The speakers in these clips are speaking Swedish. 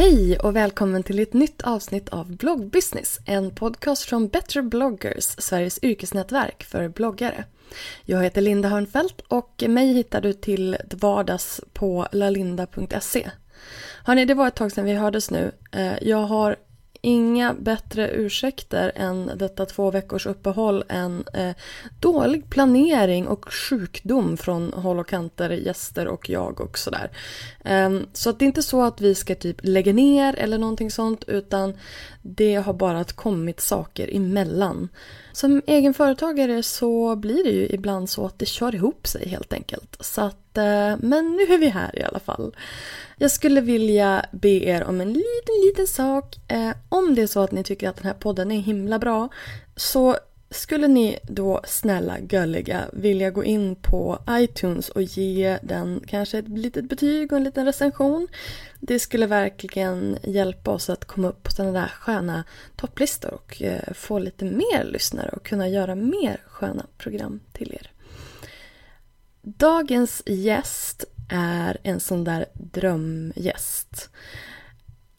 Hej och välkommen till ett nytt avsnitt av Bloggbusiness, en podcast från Better bloggers, Sveriges yrkesnätverk för bloggare. Jag heter Linda Hörnfeldt och mig hittar du till vardags på lalinda.se. Hörni, det var ett tag sedan vi hördes nu. Eh, jag har inga bättre ursäkter än detta två veckors uppehåll än eh, dålig planering och sjukdom från håll och kanter, gäster och jag och sådär. Eh, så att det är inte så att vi ska typ lägga ner eller någonting sånt utan det har bara kommit saker emellan. Som egenföretagare så blir det ju ibland så att det kör ihop sig helt enkelt. Så att, eh, men nu är vi här i alla fall. Jag skulle vilja be er om en liten, liten sak. Eh, om det är så att ni tycker att den här podden är himla bra så skulle ni då snälla gulliga vilja gå in på iTunes och ge den kanske ett litet betyg och en liten recension. Det skulle verkligen hjälpa oss att komma upp på sådana där sköna topplistor och eh, få lite mer lyssnare och kunna göra mer sköna program till er. Dagens gäst är en sån där drömgäst.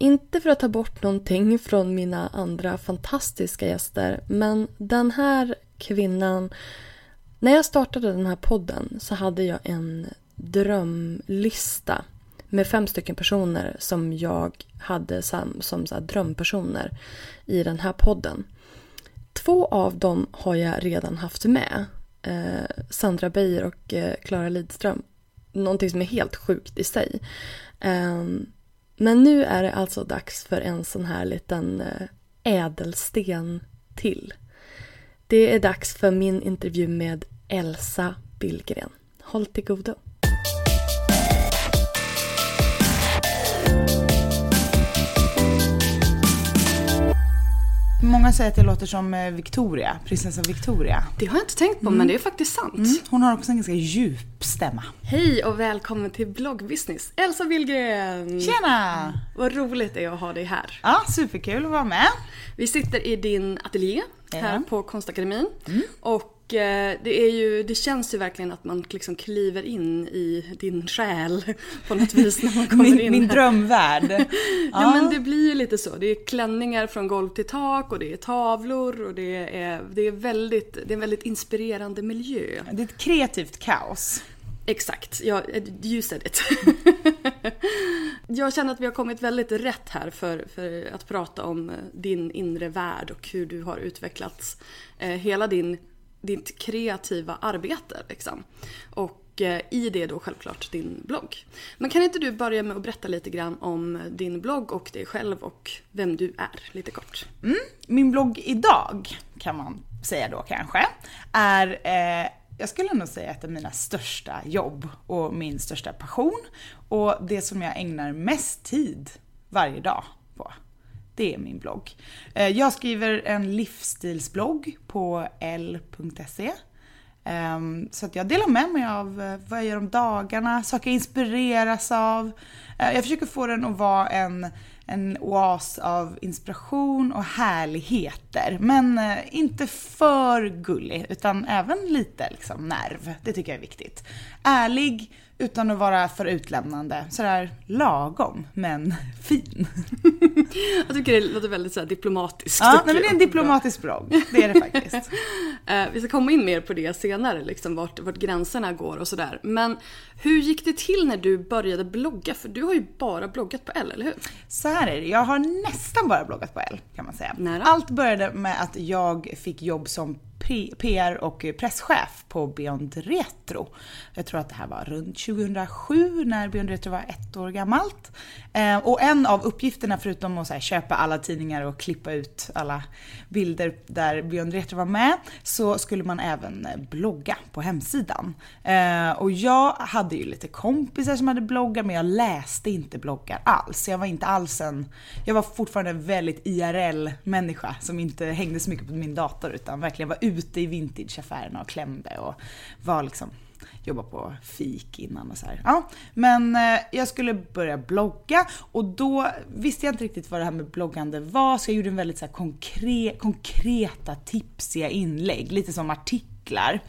Inte för att ta bort någonting från mina andra fantastiska gäster, men den här kvinnan... När jag startade den här podden så hade jag en drömlista med fem stycken personer som jag hade som, som så här drömpersoner i den här podden. Två av dem har jag redan haft med. Eh, Sandra Beijer och eh, Lidström. Någonting som är helt sjukt i sig. Eh, men nu är det alltså dags för en sån här liten eh, ädelsten till. Det är dags för min intervju med Elsa Billgren. Håll till godo. Många säger att jag låter som eh, Victoria, prinsessa Victoria. Det har jag inte tänkt på, men det är faktiskt sant. Mm. Hon har också en ganska djup stämma. Hej och välkommen till bloggbusiness. Elsa Billgren! Tjena! Vad roligt det är att ha dig här. Ja, superkul att vara med. Vi sitter i din ateljé här på Konstakademin. Och eh, det, är ju, det känns ju verkligen att man liksom kliver in i din själ på något vis när man kommer Min, in min här. drömvärld. Ja men det blir ju lite så. Det är klänningar från golv till tak och det är tavlor och det är, det är, väldigt, det är en väldigt inspirerande miljö. Det är ett kreativt kaos. Exakt, ja, you said it. Jag känner att vi har kommit väldigt rätt här för, för att prata om eh, din inre värld och hur du har utvecklats. Eh, hela din, ditt kreativa arbete liksom. Och eh, i det då självklart din blogg. Men kan inte du börja med att berätta lite grann om din blogg och dig själv och vem du är, lite kort. Mm. Min blogg idag, kan man säga då kanske, är eh, jag skulle nog säga ett av mina största jobb och min största passion. Och det som jag ägnar mest tid varje dag. Det är min blogg. Eh, jag skriver en livsstilsblogg på l.se. Ehm, så att jag delar med mig av eh, vad jag gör om dagarna, saker jag inspireras av. Eh, jag försöker få den att vara en, en oas av inspiration och härligheter. Men inte för gullig, utan även lite liksom nerv. Det tycker jag är viktigt. Ärlig, utan att vara för utlämnande. Sådär lagom, men fin. Jag tycker det låter väldigt så diplomatiskt. Ja, nej, men det är en diplomatisk blogg. Det är det faktiskt. Eh, vi ska komma in mer på det senare, liksom, vart, vart gränserna går och sådär. Men hur gick det till när du började blogga? För du har ju bara bloggat på L, eller hur? Så här är det, jag har nästan bara bloggat på L kan man säga. Nära. Allt började med att jag fick jobb som PR och eh, presschef på Beyond Retro. Jag tror att det här var runt 2007 när Beyond Retro var ett år gammalt. Eh, och en av uppgifterna förutom att så här, köpa alla tidningar och klippa ut alla bilder där Beyond Retro var med så skulle man även eh, blogga på hemsidan. Och jag hade ju lite kompisar som hade bloggar men jag läste inte bloggar alls. Jag var inte alls en, jag var fortfarande en väldigt IRL-människa som inte hängde så mycket på min dator utan verkligen var ute ute i vintageaffärerna och klämde och var liksom jobba på fik innan och så här. Ja, men eh, jag skulle börja blogga och då visste jag inte riktigt vad det här med bloggande var så jag gjorde en väldigt så här konkre konkreta tipsiga inlägg, lite som artiklar.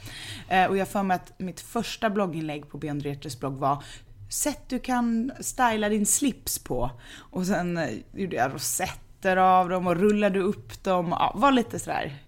Eh, och jag för mig att mitt första blogginlägg på Beyond Retros blogg var sätt du kan styla din slips på. Och sen eh, gjorde jag rosetter av dem och rullade upp dem. Ja, var lite sådär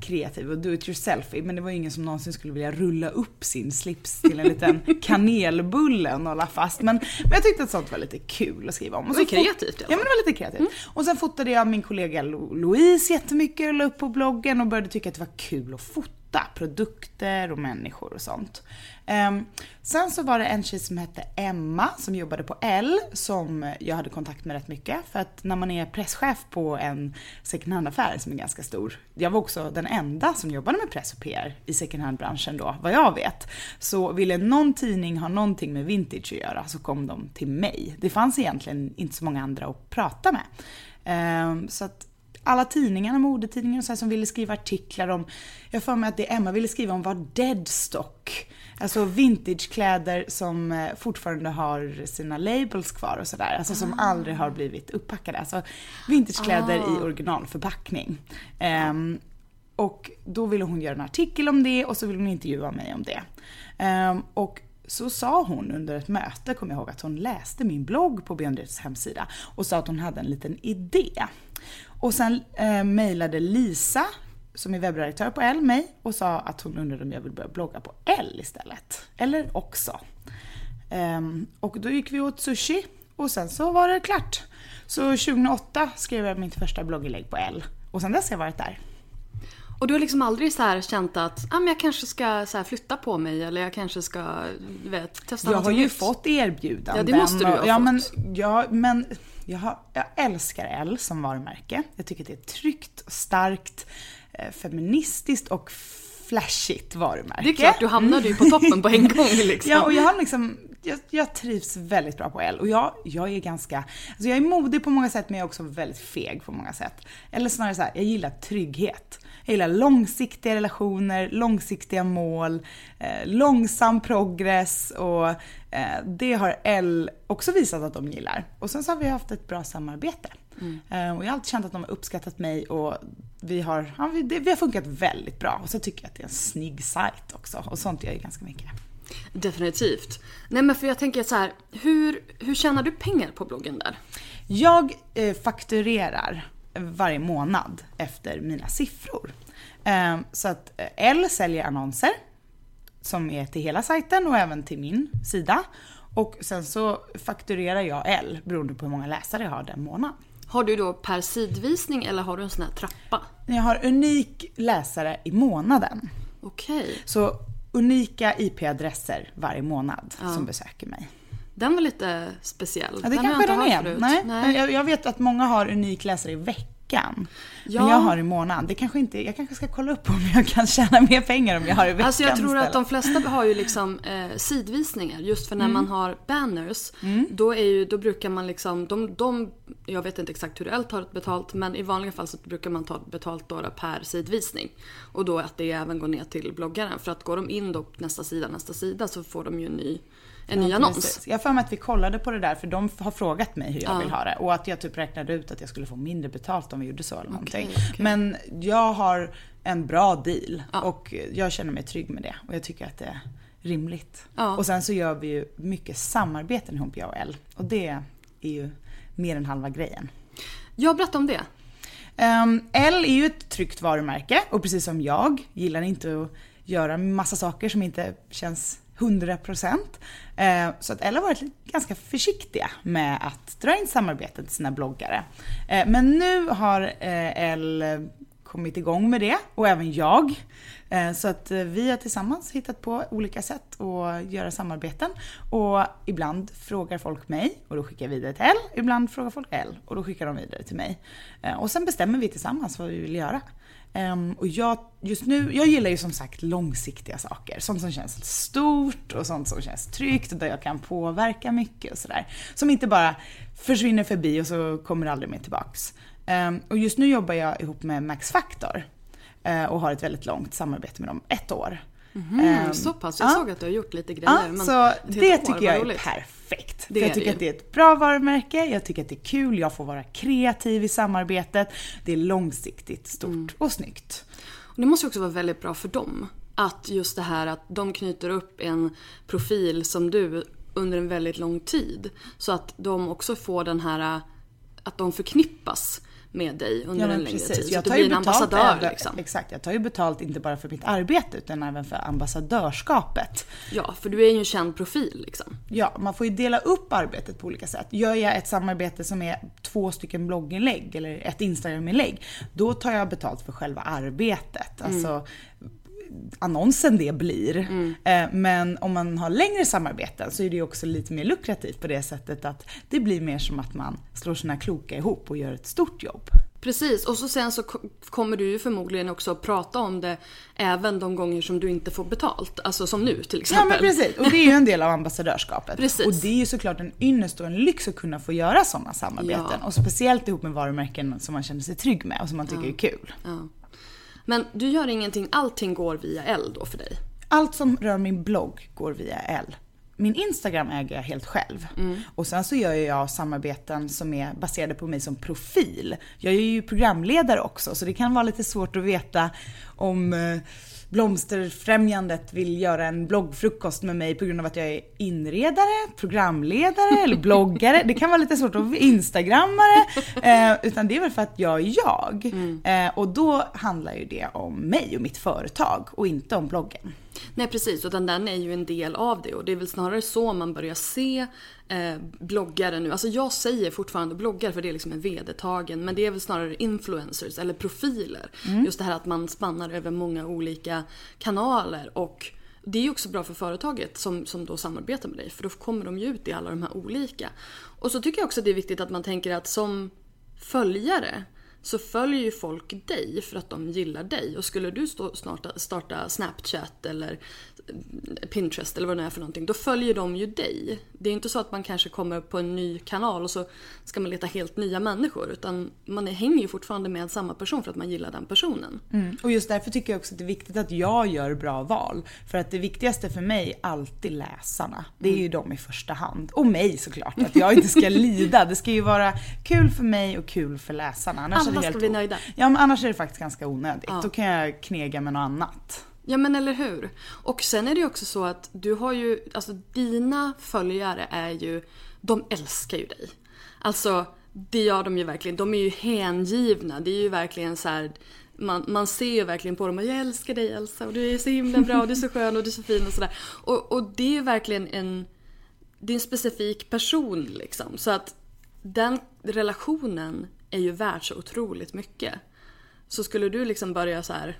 kreativ och do it yourself men det var ingen som någonsin skulle vilja rulla upp sin slips till en liten kanelbulle och nolla fast. Men, men jag tyckte att sånt var lite kul att skriva om. Och Det var så kreativt Ja men det var lite kreativt. Och sen fotade jag min kollega Lo- Louise jättemycket och la upp på bloggen och började tycka att det var kul att fota produkter och människor och sånt. Ehm, sen så var det en tjej som hette Emma som jobbade på L som jag hade kontakt med rätt mycket. För att när man är presschef på en second hand-affär som är ganska stor. Jag var också den enda som jobbade med press och PR i second hand-branschen då, vad jag vet. Så ville någon tidning ha någonting med vintage att göra så kom de till mig. Det fanns egentligen inte så många andra att prata med. Ehm, så att alla tidningarna, modetidningar och så här, som ville skriva artiklar om, jag får mig att det Emma ville skriva om var deadstock. Alltså vintagekläder som eh, fortfarande har sina labels kvar och sådär. Alltså som aldrig har blivit uppackade. Alltså vintagekläder i originalförpackning. Ehm, och då ville hon göra en artikel om det och så ville hon intervjua mig om det. Ehm, och så sa hon under ett möte, kommer jag ihåg, att hon läste min blogg på Beyondrets hemsida och sa att hon hade en liten idé. Och sen eh, mejlade Lisa, som är webbredaktör på L, mig och sa att hon undrade om jag vill börja blogga på L istället. Eller också. Ehm, och då gick vi åt sushi och sen så var det klart. Så 2008 skrev jag mitt första blogginlägg på L och sen dess har jag varit där. Och du har liksom aldrig så här känt att ah, men jag kanske ska så flytta på mig eller jag kanske ska vet, testa Jag har någonting ju nytt. fått erbjudanden. Ja, det måste du ha ja, fått. Men, ja, men jag, har, jag älskar L som varumärke. Jag tycker att det är ett tryggt, starkt, eh, feministiskt och flashigt varumärke. Det är klart, du hamnade ju på toppen på en gång liksom. Ja, och jag har liksom, jag, jag trivs väldigt bra på L. Och jag, jag är ganska, alltså jag är modig på många sätt men jag är också väldigt feg på många sätt. Eller snarare så här, jag gillar trygghet. Jag gillar långsiktiga relationer, långsiktiga mål, eh, långsam progress och eh, det har L också visat att de gillar. Och sen så har vi haft ett bra samarbete. Eh, och jag har alltid känt att de har uppskattat mig och vi har, ja, vi, det, vi har funkat väldigt bra. Och så tycker jag att det är en snygg sajt också och sånt gör jag ganska mycket. Definitivt. Nej men för jag tänker så här, hur, hur tjänar du pengar på bloggen där? Jag eh, fakturerar varje månad efter mina siffror. Eh, så att eh, L säljer annonser som är till hela sajten och även till min sida. Och sen så fakturerar jag L beroende på hur många läsare jag har den månaden. Har du då per sidvisning eller har du en sån här trappa? Jag har unik läsare i månaden. Okej. Så unika IP-adresser varje månad som besöker mig. Den var lite speciell. Ja, det den kanske den är. Nej. Nej. Jag, jag vet att många har unik läsare i veckan veckan. Ja. Men jag har i månaden. Det kanske inte, jag kanske ska kolla upp om jag kan tjäna mer pengar om jag har i veckan Alltså jag tror att istället. de flesta har ju liksom eh, sidvisningar. Just för när Mm. man har banners, då, är ju, då brukar man liksom, de, de, jag vet inte exakt hur du tar betalt, men i vanliga fall så brukar man ta betalt då per sidvisning. Och då att det även går ner till bloggaren. För att går de in då på nästa sida, nästa sida så får de ju en ny, en ny annons. Precis. Jag har för mig att vi kollade på det där för de har frågat mig hur jag vill ha det. Och att jag typ räknade ut att jag skulle få mindre betalt om vi gjorde så eller någonting. Men jag har en bra deal och jag känner mig trygg med det. Och jag tycker att det är rimligt. Ja. Och sen så gör vi ju mycket samarbeten ihop jag och Elle. Och det är ju mer än halva grejen. Jag berätta om det. Um, L är ju ett tryggt varumärke och precis som jag gillar inte att göra massa saker som inte känns 100 procent. Eh, så att Elle har varit ganska försiktiga med att dra in samarbeten till sina bloggare. Eh, men nu har eh, Elle kommit igång med det och även jag. Så att vi har tillsammans hittat på olika sätt att göra samarbeten. Och ibland frågar folk mig och då skickar jag vidare till L. Ibland frågar folk L och då skickar de vidare till mig. Och sen bestämmer vi tillsammans vad vi vill göra. Ehm, Och jag, just nu, jag gillar ju som sagt långsiktiga saker. Sånt som känns stort och sånt som känns tryggt och där jag kan påverka mycket och sådär. Som inte bara försvinner förbi och så kommer det aldrig mer tillbaks. Ehm, Och just nu jobbar jag ihop med Max Factor eh, och har ett väldigt långt samarbete med dem, ett år. Mm, Ehm, så pass. Jag ja. såg att du har gjort lite grejer. Ja, men så det tycker jag är roligt. Perfekt. Det jag tycker det att det är ett bra varumärke, jag tycker att det är kul, jag får vara kreativ i samarbetet. Det är långsiktigt, stort Mm. och snyggt. Och Det måste ju också vara väldigt bra för dem. Att just det här att de knyter upp en profil som du under en väldigt lång tid. Så att de också får den här, att de förknippas med dig under en längre tid. Så Jag att du tar blir ju en ambassadör även- liksom. Exakt, jag tar ju betalt inte bara för mitt arbete utan även för ambassadörskapet. Ja, för du är ju en känd profil liksom. Ja, man får ju dela upp arbetet på olika sätt. Gör jag ett samarbete som är två stycken blogginlägg eller ett Instagraminlägg, då tar jag betalt för själva arbetet. Alltså annonsen det blir. Eh, Men om man har längre samarbeten så är det också lite mer lukrativt på det sättet att det blir mer som att man slår sina kloka ihop och gör ett stort jobb. Precis, och så sen så ko- kommer du ju förmodligen också prata om det även de gånger som du inte får betalt. Alltså som nu till Ja exempel. men precis, och det är ju en del av ambassadörskapet. Precis. Och det är ju såklart en ynnest och en lyx att kunna få göra sådana samarbeten. Ja. Och speciellt ihop med varumärken som man känner sig trygg med och som man tycker är kul. Ja. Men du gör ingenting, allting går via L då för dig? Allt som rör min blogg går via L. Min Instagram äger jag helt själv. Och sen så gör jag samarbeten som är baserade på mig som profil. Jag är ju programledare också så det kan vara lite svårt att veta om eh, Blomsterfrämjandet vill göra en bloggfrukost med mig på grund av att jag är inredare, programledare eller bloggare. Det kan vara lite svårt att instagrammare. Eh, utan det är väl för att jag är jag. Eh, och då handlar ju det om mig och mitt företag och inte om bloggen. Nej precis, utan den är ju en del av det och det är väl snarare så man börjar se eh, bloggare nu. Alltså jag säger fortfarande bloggare för det är liksom en vedertagen men det är väl snarare influencers eller profiler. Just det här att man spannar över många olika kanaler och det är ju också bra för företaget som, som då samarbetar med dig för då kommer de ju ut i alla de här olika. Och så tycker jag också att det är viktigt att man tänker att som följare så följer ju folk dig för att de gillar dig. Och skulle du stå, starta, starta Snapchat eller Pinterest eller vad det är för någonting, då följer de ju dig. Det är inte så att man kanske kommer på en ny kanal och så ska man leta helt nya människor. Utan man hänger ju fortfarande med samma person för att man gillar den personen. Mm. Och just därför tycker jag också att det är viktigt att jag gör bra val. För att det viktigaste för mig är alltid läsarna. Det är ju de i första hand. Och mig såklart, att jag inte ska lida. Det ska ju vara kul för mig och kul för läsarna. Annars Alla det ska helt bli nöjda. Ja men annars är det faktiskt ganska onödigt. Då kan jag knega med något annat. Ja men eller hur. Och sen är det ju också så att du har ju, alltså dina följare är ju, de älskar ju dig. Alltså det gör de ju verkligen. De är ju hängivna. Det är ju verkligen så här. Man, man ser ju verkligen på dem och jag älskar dig Elsa och du är så himla bra och du är så skön och du är så fin och sådär. Och, och det är ju verkligen en, det är en specifik person liksom. Så att den relationen är ju värd så otroligt mycket. Så skulle du liksom börja så här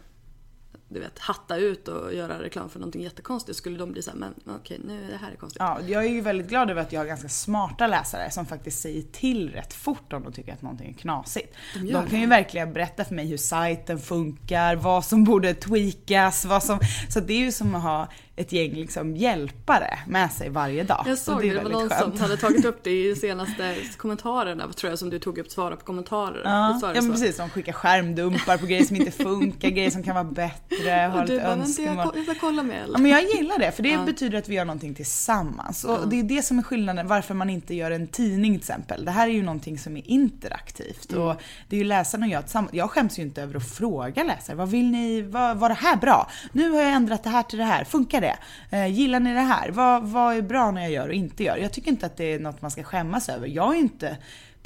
du vet, hatta ut och göra reklam för någonting jättekonstigt skulle de bli såhär, men okej nu det här är konstigt. Ja, jag är ju väldigt glad över att jag har ganska smarta läsare som faktiskt säger till rätt fort om de tycker att någonting är knasigt. De, gör kan ju verkligen berätta för mig hur sajten funkar, vad som borde tweakas, vad som... Så det är ju som att ha ett gäng liksom hjälpare med sig varje dag. Jag såg Och det, det var någon skönt. som hade tagit upp det i senaste kommentarerna tror jag som du tog upp, svara på kommentarer. Ja, var ja men precis, de skickar skärmdumpar på grejer som inte funkar, grejer som kan vara bättre, har Och du lite bara, jag, önskemål. ko- jag ska kolla med Ja, eller? men jag gillar det, för det betyder att vi gör någonting tillsammans. Och det är det som är skillnaden varför man inte gör en tidning till exempel. Det här är ju någonting som är interaktivt. Mm. Och det är ju läsarna och jag tillsammans. Jag skäms ju inte över att fråga läsare, vad vill ni, vad, var det här bra? Nu har jag ändrat det här till det här, funkar det? Eh, gillar ni det här? Vad, vad är bra när jag gör och inte gör? Jag tycker inte att det är något man ska skämmas över. Jag är inte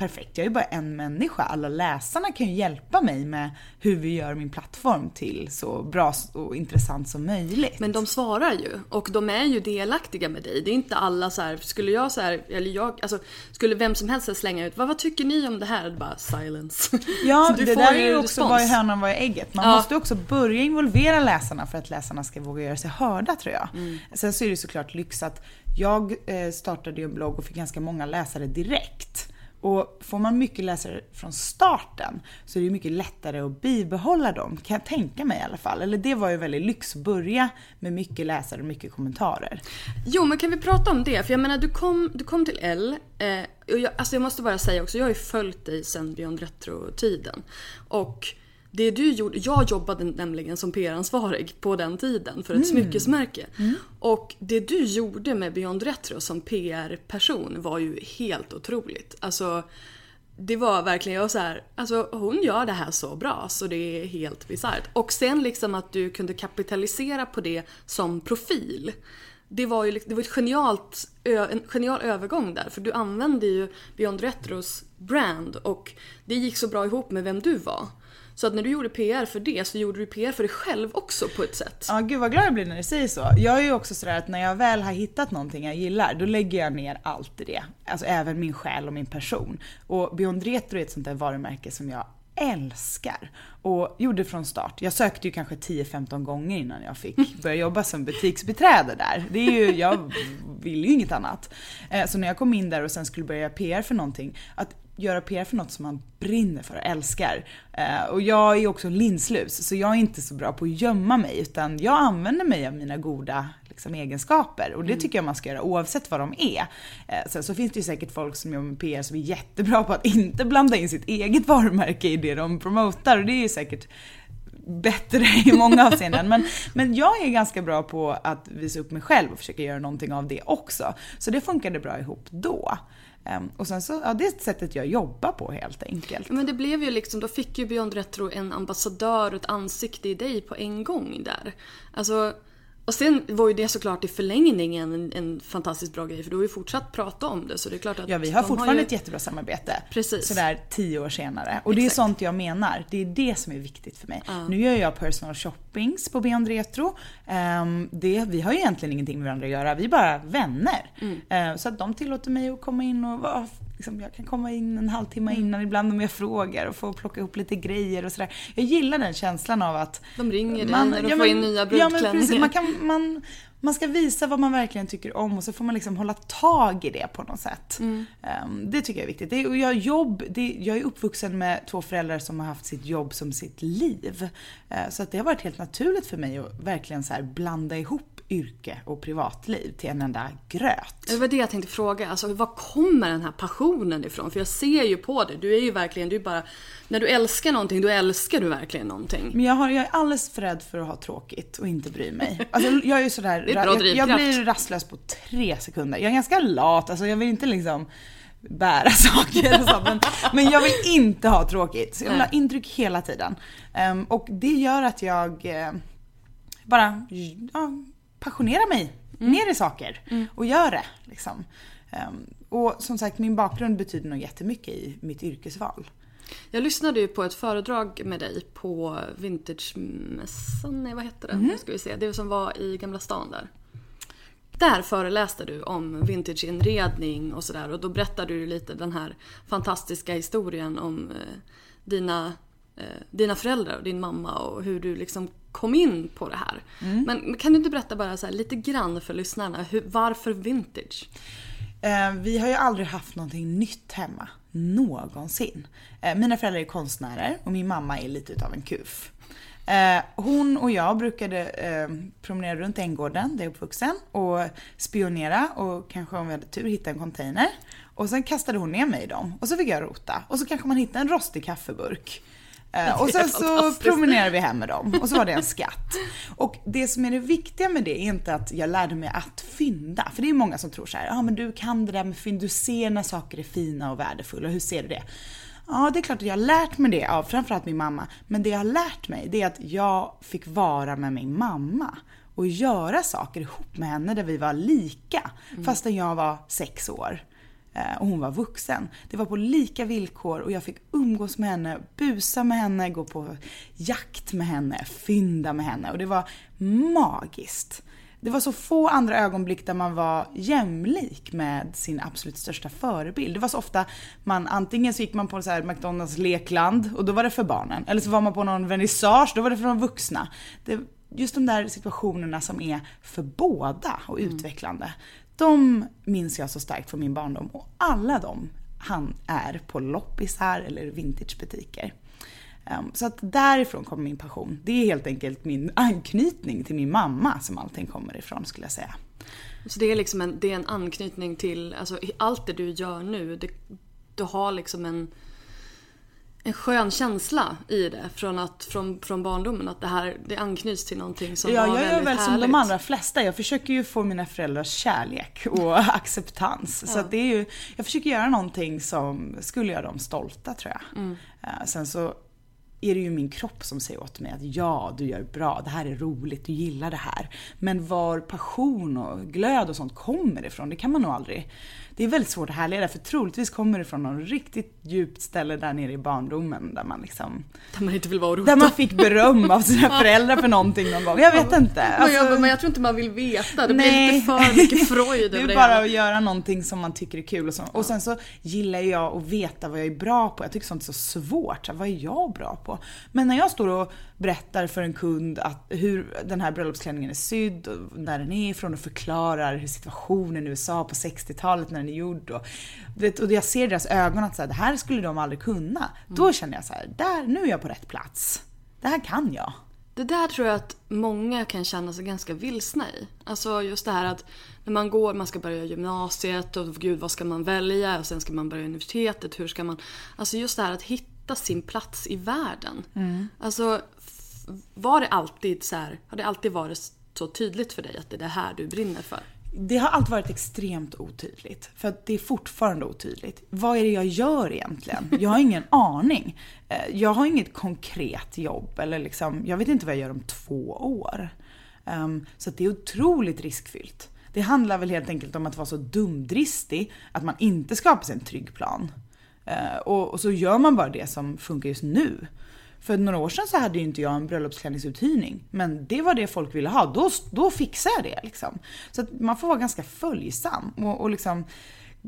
perfekt, jag är ju bara en människa. Alla läsarna kan ju hjälpa mig med hur vi gör min plattform till så bra och intressant som möjligt. Men de svarar ju och de är ju delaktiga med dig. Det är inte alla så här, skulle jag så här, eller jag, alltså skulle vem som helst slänga ut, vad, vad tycker ni om det här? Det bara silence. Ja, det där ju är ju också respons. vad är hönan vad är ägget. Man Ja. måste också börja involvera läsarna för att läsarna ska våga göra sig hörda tror jag. Mm. Sen så är det såklart lyx att jag eh, startade ju en blogg och fick ganska många läsare direkt. Och får man mycket läsare från starten så är det ju mycket lättare att bibehålla dem, kan jag tänka mig i alla fall. Eller det var ju väldigt lyx, börja med mycket läsare och mycket kommentarer. Jo men kan vi prata om det? För jag menar du kom, du kom till L. Eh, och jag, alltså jag måste bara säga också, jag har ju följt dig sen Beyond Retro-tiden. Och det du gjorde, jag jobbade nämligen som PR-ansvarig på den tiden för ett smyckesmärke. Och det du gjorde med Beyond Retro som PR-person var ju helt otroligt. Alltså det var verkligen, jag var så här, alltså hon gör det här så bra så det är helt bisarrt. Och sen liksom att du kunde kapitalisera på det som profil. Det var ju det var ett genialt, en genial övergång där för du använde ju Beyond Retros brand och det gick så bra ihop med vem du var. Så att när du gjorde PR för det så gjorde du PR för dig själv också på ett sätt. Ja, gud vad glad jag blir när du säger så. Jag är ju också sådär att när jag väl har hittat någonting jag gillar, då lägger jag ner allt i det. Alltså även min själ och min person. Och Beyond Retro är ett sånt där varumärke som jag älskar. Och gjorde från start. Jag sökte ju kanske 10-15 gånger innan jag fick börja jobba som butiksbiträde där. Det är ju, jag vill ju inget annat. Eh, Så när jag kom in där och sen skulle börja PR för någonting, att göra PR för något som man brinner för och älskar. Eh, och jag är också linslus, så jag är inte så bra på att gömma mig, utan jag använder mig av mina goda liksom, egenskaper. Och det tycker jag man ska göra oavsett vad de är. Eh, sen så finns det ju säkert folk som jobbar med PR som är jättebra på att inte blanda in sitt eget varumärke i det de promotar. Och det är ju säkert bättre i många avseenden. Men, men jag är ganska bra på att visa upp mig själv och försöka göra någonting av det också. Så det funkade bra ihop då. Ehm, och sen så, ja det är sättet jag jobbar på helt enkelt. Men det blev ju liksom, då fick ju Beyond Retro en ambassadör och ett ansikte i dig på en gång där. Alltså, och sen var ju det såklart i förlängningen en, en fantastiskt bra grej för du har ju fortsatt prata om det så det är klart att Ja, vi har de fortfarande ju... ett jättebra samarbete. Precis. Sådär tio år senare. Och det är Exakt. sånt jag menar. Det är det som är viktigt för mig. Nu gör jag personal shoppings på Beyond Retro. Ehm, det, vi har ju egentligen ingenting med varandra att göra, vi är bara vänner. Mm. Ehm, så att de tillåter mig att komma in och vara Liksom, jag kan komma in en halvtimme Mm. innan ibland om jag frågar och få plocka ihop lite grejer och sådär. Jag gillar den känslan av att De ringer dig när de får in nya Ja men brudklänningar. precis, man, kan, man, man ska visa vad man verkligen tycker om och så får man liksom hålla tag i det på något sätt. Mm. Ehm, det tycker jag är viktigt. Det, och jag, jobb, det, jag är uppvuxen med två föräldrar som har haft sitt jobb som sitt liv. Eh, så att det har varit helt naturligt för mig att verkligen så blanda ihop yrke och privatliv till en enda gröt. Det var det jag tänkte fråga, alltså var kommer den här passionen ifrån? För jag ser ju på dig, du är ju verkligen, du bara... När du älskar någonting, då älskar du verkligen någonting. Men jag, har, jag är alldeles för rädd för att ha tråkigt och inte bry mig. Alltså, jag är ju sådär, är jag, jag blir rastlös på tre sekunder. Jag är ganska lat, alltså jag vill inte liksom bära saker och så, men, men jag vill inte ha tråkigt. Så jag vill ha intryck hela tiden. Ehm, och det gör att jag eh, bara ja, passionerar mig ner i saker och gör det. Liksom. Ehm, och som sagt, min bakgrund betyder nog jättemycket i mitt yrkesval. Jag lyssnade ju på ett föredrag med dig på Vintagemässan, nej vad hette det? Nu ska vi se. Det som var i Gamla stan där. Där föreläste du om vintageinredning och sådär och då berättade du lite den här fantastiska historien om eh, dina, eh, dina föräldrar och din mamma och hur du liksom kom in på det här. Men kan du inte berätta bara så här, lite grann för lyssnarna, hur, varför vintage? Eh, vi har ju aldrig haft någonting nytt hemma. Någonsin. Eh, mina föräldrar är konstnärer och min mamma är lite utav en kuf. Eh, hon och jag brukade eh, promenera runt Änggården där jag är uppvuxen och spionera och kanske om vi hade tur hitta en container. Och sen kastade hon ner mig i dem och så fick jag rota. Och så kanske man hittade en rostig kaffeburk. Eh, och sen så promenerade vi hem med dem och så var det en skatt. Och det som är det viktiga med det är inte att jag lärde mig att fynda. För det är många som tror så här, ja ah, men du kan det där med fynd, du ser när saker är fina och värdefulla, hur ser du det? Ja, det är klart att jag har lärt mig det av framförallt min mamma. Men det jag har lärt mig, det är att jag fick vara med min mamma och göra saker ihop med henne där vi var lika. Fastän jag var sex år och hon var vuxen. Det var på lika villkor och jag fick umgås med henne, busa med henne, gå på jakt med henne, fynda med henne och det var magiskt. Det var så få andra ögonblick där man var jämlik med sin absolut största förebild. Det var så ofta man antingen så gick man på så McDonalds lekland och då var det för barnen. Eller så var man på någon vernissage, då var det för de vuxna. Det, just de där situationerna som är för båda och utvecklande. De minns jag så starkt från min barndom och alla de han är på loppisar eller vintagebutiker. Ehm, så att därifrån kommer min passion. Det är helt enkelt min anknytning till min mamma som allting kommer ifrån skulle jag säga. Så det är liksom en, det är en anknytning till, alltså allt det du gör nu, det, du har liksom en, en skön känsla i det från, att, från, från barndomen. Att det här det anknyts till någonting som Ja, var jag gör väldigt väl som härligt. de allra flesta. Jag försöker ju få mina föräldrars kärlek och acceptans. Så att det är ju, jag försöker göra någonting som skulle göra dem stolta tror jag. Mm. Eh, Sen så är det ju min kropp som säger åt mig att ja, du gör bra, det här är roligt, du gillar det här. Men var passion och glöd och sånt kommer ifrån, det kan man nog aldrig. Det är väldigt svårt att härleda för troligtvis kommer det från någon riktigt djupt ställe där nere i barndomen där man liksom Där man inte vill vara och rota. där man fick beröm av sina föräldrar för någonting någon gång. Jag vet inte. men, Alltså, jag, men jag tror inte man vill veta. Det nej. blir lite för mycket Freud Det över är det bara hela. att göra någonting som man tycker är kul och så. Och sen så gillar jag att veta vad jag är bra på. Jag tycker sånt är så svårt. Så vad är jag bra på? Men när jag står och berättar för en kund att hur den här bröllopsklänningen är sydd och när den är ifrån och förklarar hur situationen i USA på 60-talet när den är gjord och, och jag ser i deras ögon att så här, det här skulle de aldrig kunna. Då känner jag så här, där, nu är jag på rätt plats. Det här kan jag. Det där tror jag att många kan känna sig ganska vilsna i. Alltså just det här att när man går, man ska börja gymnasiet och gud vad ska man välja och sen ska man börja universitetet, hur ska man... Alltså just det här att hitta sin plats i världen. Alltså f- var det alltid så här, har det alltid varit så tydligt för dig att det är det här du brinner för? Det har alltid varit extremt otydligt. För att det är fortfarande otydligt. Vad är det jag gör egentligen? Jag har ingen aning. Eh, Jag har inget konkret jobb. Eller liksom, jag vet inte vad jag gör om två år. Ehm, Så det är otroligt riskfyllt. Det handlar väl helt enkelt om att vara så dumdristig att man inte skapar sig en trygg plan. Eh, och och så gör man bara det som funkar just nu. För några år sedan så hade ju inte jag en bröllopsklänningsuthyrning. Men det var det folk ville ha. Då, då fixar jag det liksom. Så att man får vara ganska följsam och, och liksom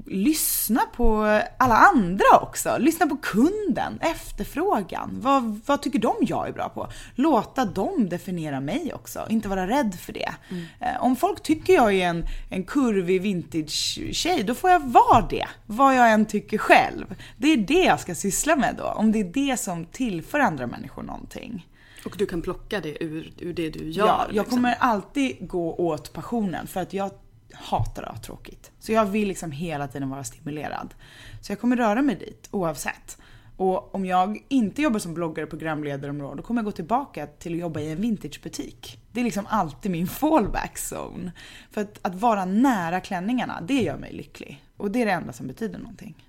lyssna på alla andra också. Lyssna på kunden, efterfrågan. Vad, vad tycker de jag är bra på? Låta dem definiera mig också. Inte vara rädd för det. Eh, Om folk tycker jag är en, en kurvig vintage-tjej, då får jag vara det. Vad jag än tycker själv. Det är det jag ska syssla med då. Om det är det som tillför andra människor någonting. Och du kan plocka det ur, ur det du gör. Ja, jag liksom. kommer alltid gå åt passionen för att jag hatar att ha tråkigt. Så jag vill liksom hela tiden vara stimulerad. Så jag kommer röra mig dit oavsett. Och om jag inte jobbar som bloggare, programledare programledarområde, då kommer jag gå tillbaka till att jobba i en vintagebutik. Det är liksom alltid min fallback zone. För att, att vara nära klänningarna, det gör mig lycklig. Och det är det enda som betyder någonting.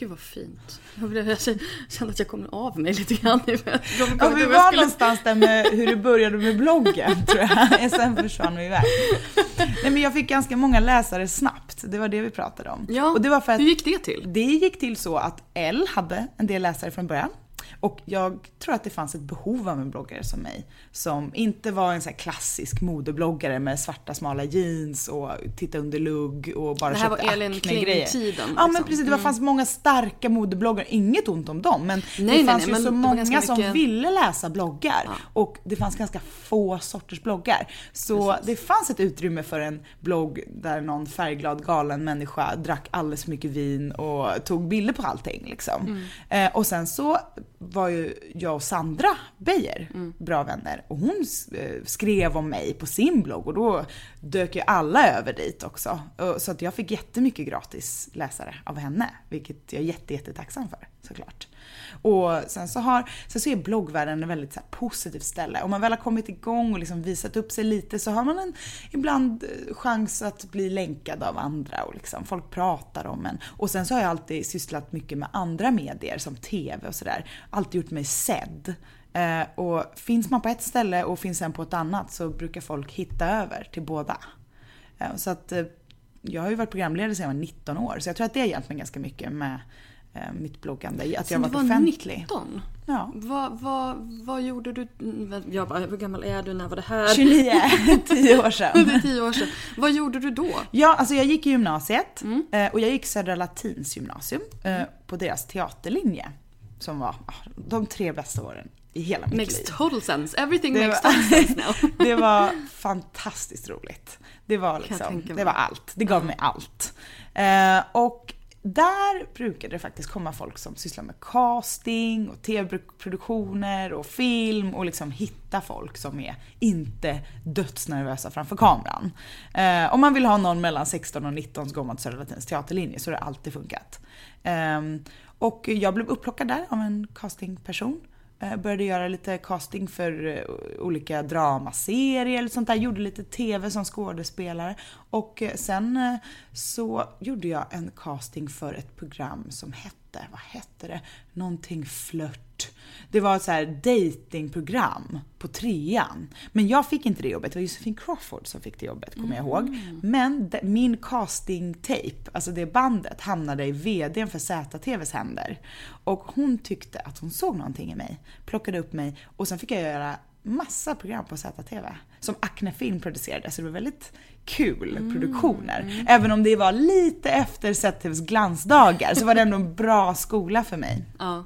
Gud vad fint. Jag blev- jag kände att jag kom av mig lite grann. Ja, vi var någonstans där med hur det började med bloggen tror jag. Sen försvann vi iväg. Nej men jag fick ganska många läsare snabbt. Det var det vi pratade om. Ja, och det var för att hur gick det till? det gick till så att L hade en del läsare från början. Och jag tror att det fanns ett behov av en bloggare som mig. Som inte var en så klassisk modebloggare med svarta smala jeans och titta under lugg och bara Det här var köpte Elin Acne-grejer. Kling-tiden, Ja men liksom. precis, det var, fanns många starka modebloggare, inget ont om dem. Men Nej, det nej, fanns nej, ju men så många ganska som mycket- ville läsa bloggar. Och det fanns ganska få sorters bloggar. Så det fanns ett utrymme för en blogg där någon färgglad galen människa drack alldeles för mycket vin och tog bilder på allting liksom. Mm. Eh, och sen så var ju jag och Sandra Beijer Mm. bra vänner och hon eh, skrev om mig på sin blogg och då dök ju alla över dit också. Så att jag fick jättemycket gratis läsare av henne, vilket jag är jätte, jättetacksam för såklart. Och sen så, har, sen så är bloggvärlden ett väldigt så här positivt ställe. Om man väl har kommit igång och liksom visat upp sig lite så har man en ibland eh, chans att bli länkad av andra och liksom folk pratar om en. Och sen så har jag alltid sysslat mycket med andra medier som TV och sådär. Alltid gjort mig sedd. Eh, och finns man på ett ställe och finns en på ett annat så brukar folk hitta över till båda. Eh, så att eh, jag har ju varit programledare sedan jag var 19 år så jag tror att det har hjälpt mig ganska mycket med mitt bloggande. Att jag Sen har du varit var offentlig. 19? Ja. Vad, vad, vad gjorde du? Jag bara, hur gammal är du? När var det här? 29, 10 år sedan. Det är tio år sedan. Vad gjorde du då? Ja, alltså jag gick i gymnasiet Mm. eh, och jag gick Södra Latins gymnasium eh, på deras teaterlinje. Som var ah, de tre bästa åren i hela mitt Makes liv. total sense. Everything Det makes var- total sense now. Det var fantastiskt roligt. Det var liksom, det var allt. Det gav mig allt. Eh, och där brukade det faktiskt komma folk som sysslar med casting och tv-produktioner och film och liksom hitta folk som är inte dödsnervösa framför kameran. Eh, om man vill ha någon mellan 16 och 19 så går man till Södra Latins teaterlinje så har det alltid funkat. Eh, och jag blev upplockad där av en castingperson. Eh, började göra lite casting för eh, olika dramaserier eller sånt där. Gjorde lite TV som skådespelare. Och eh, sen så gjorde jag en casting för ett program som hette, vad hette det? Någonting flört. Det var ett så här datingprogram på trean. Men jag fick inte det jobbet, det var Josefin Crawford som fick det jobbet kommer jag ihåg. Men de, min casting-tape, alltså det bandet, hamnade i VDn för ZTVs händer. Och hon tyckte att hon såg någonting i mig, plockade upp mig och sen fick jag göra massa program på ZTV. Som Acne Film producerade, så det var väldigt kul produktioner. Även om det var lite efter ZTVs glansdagar så var det ändå en bra skola för mig. Ja.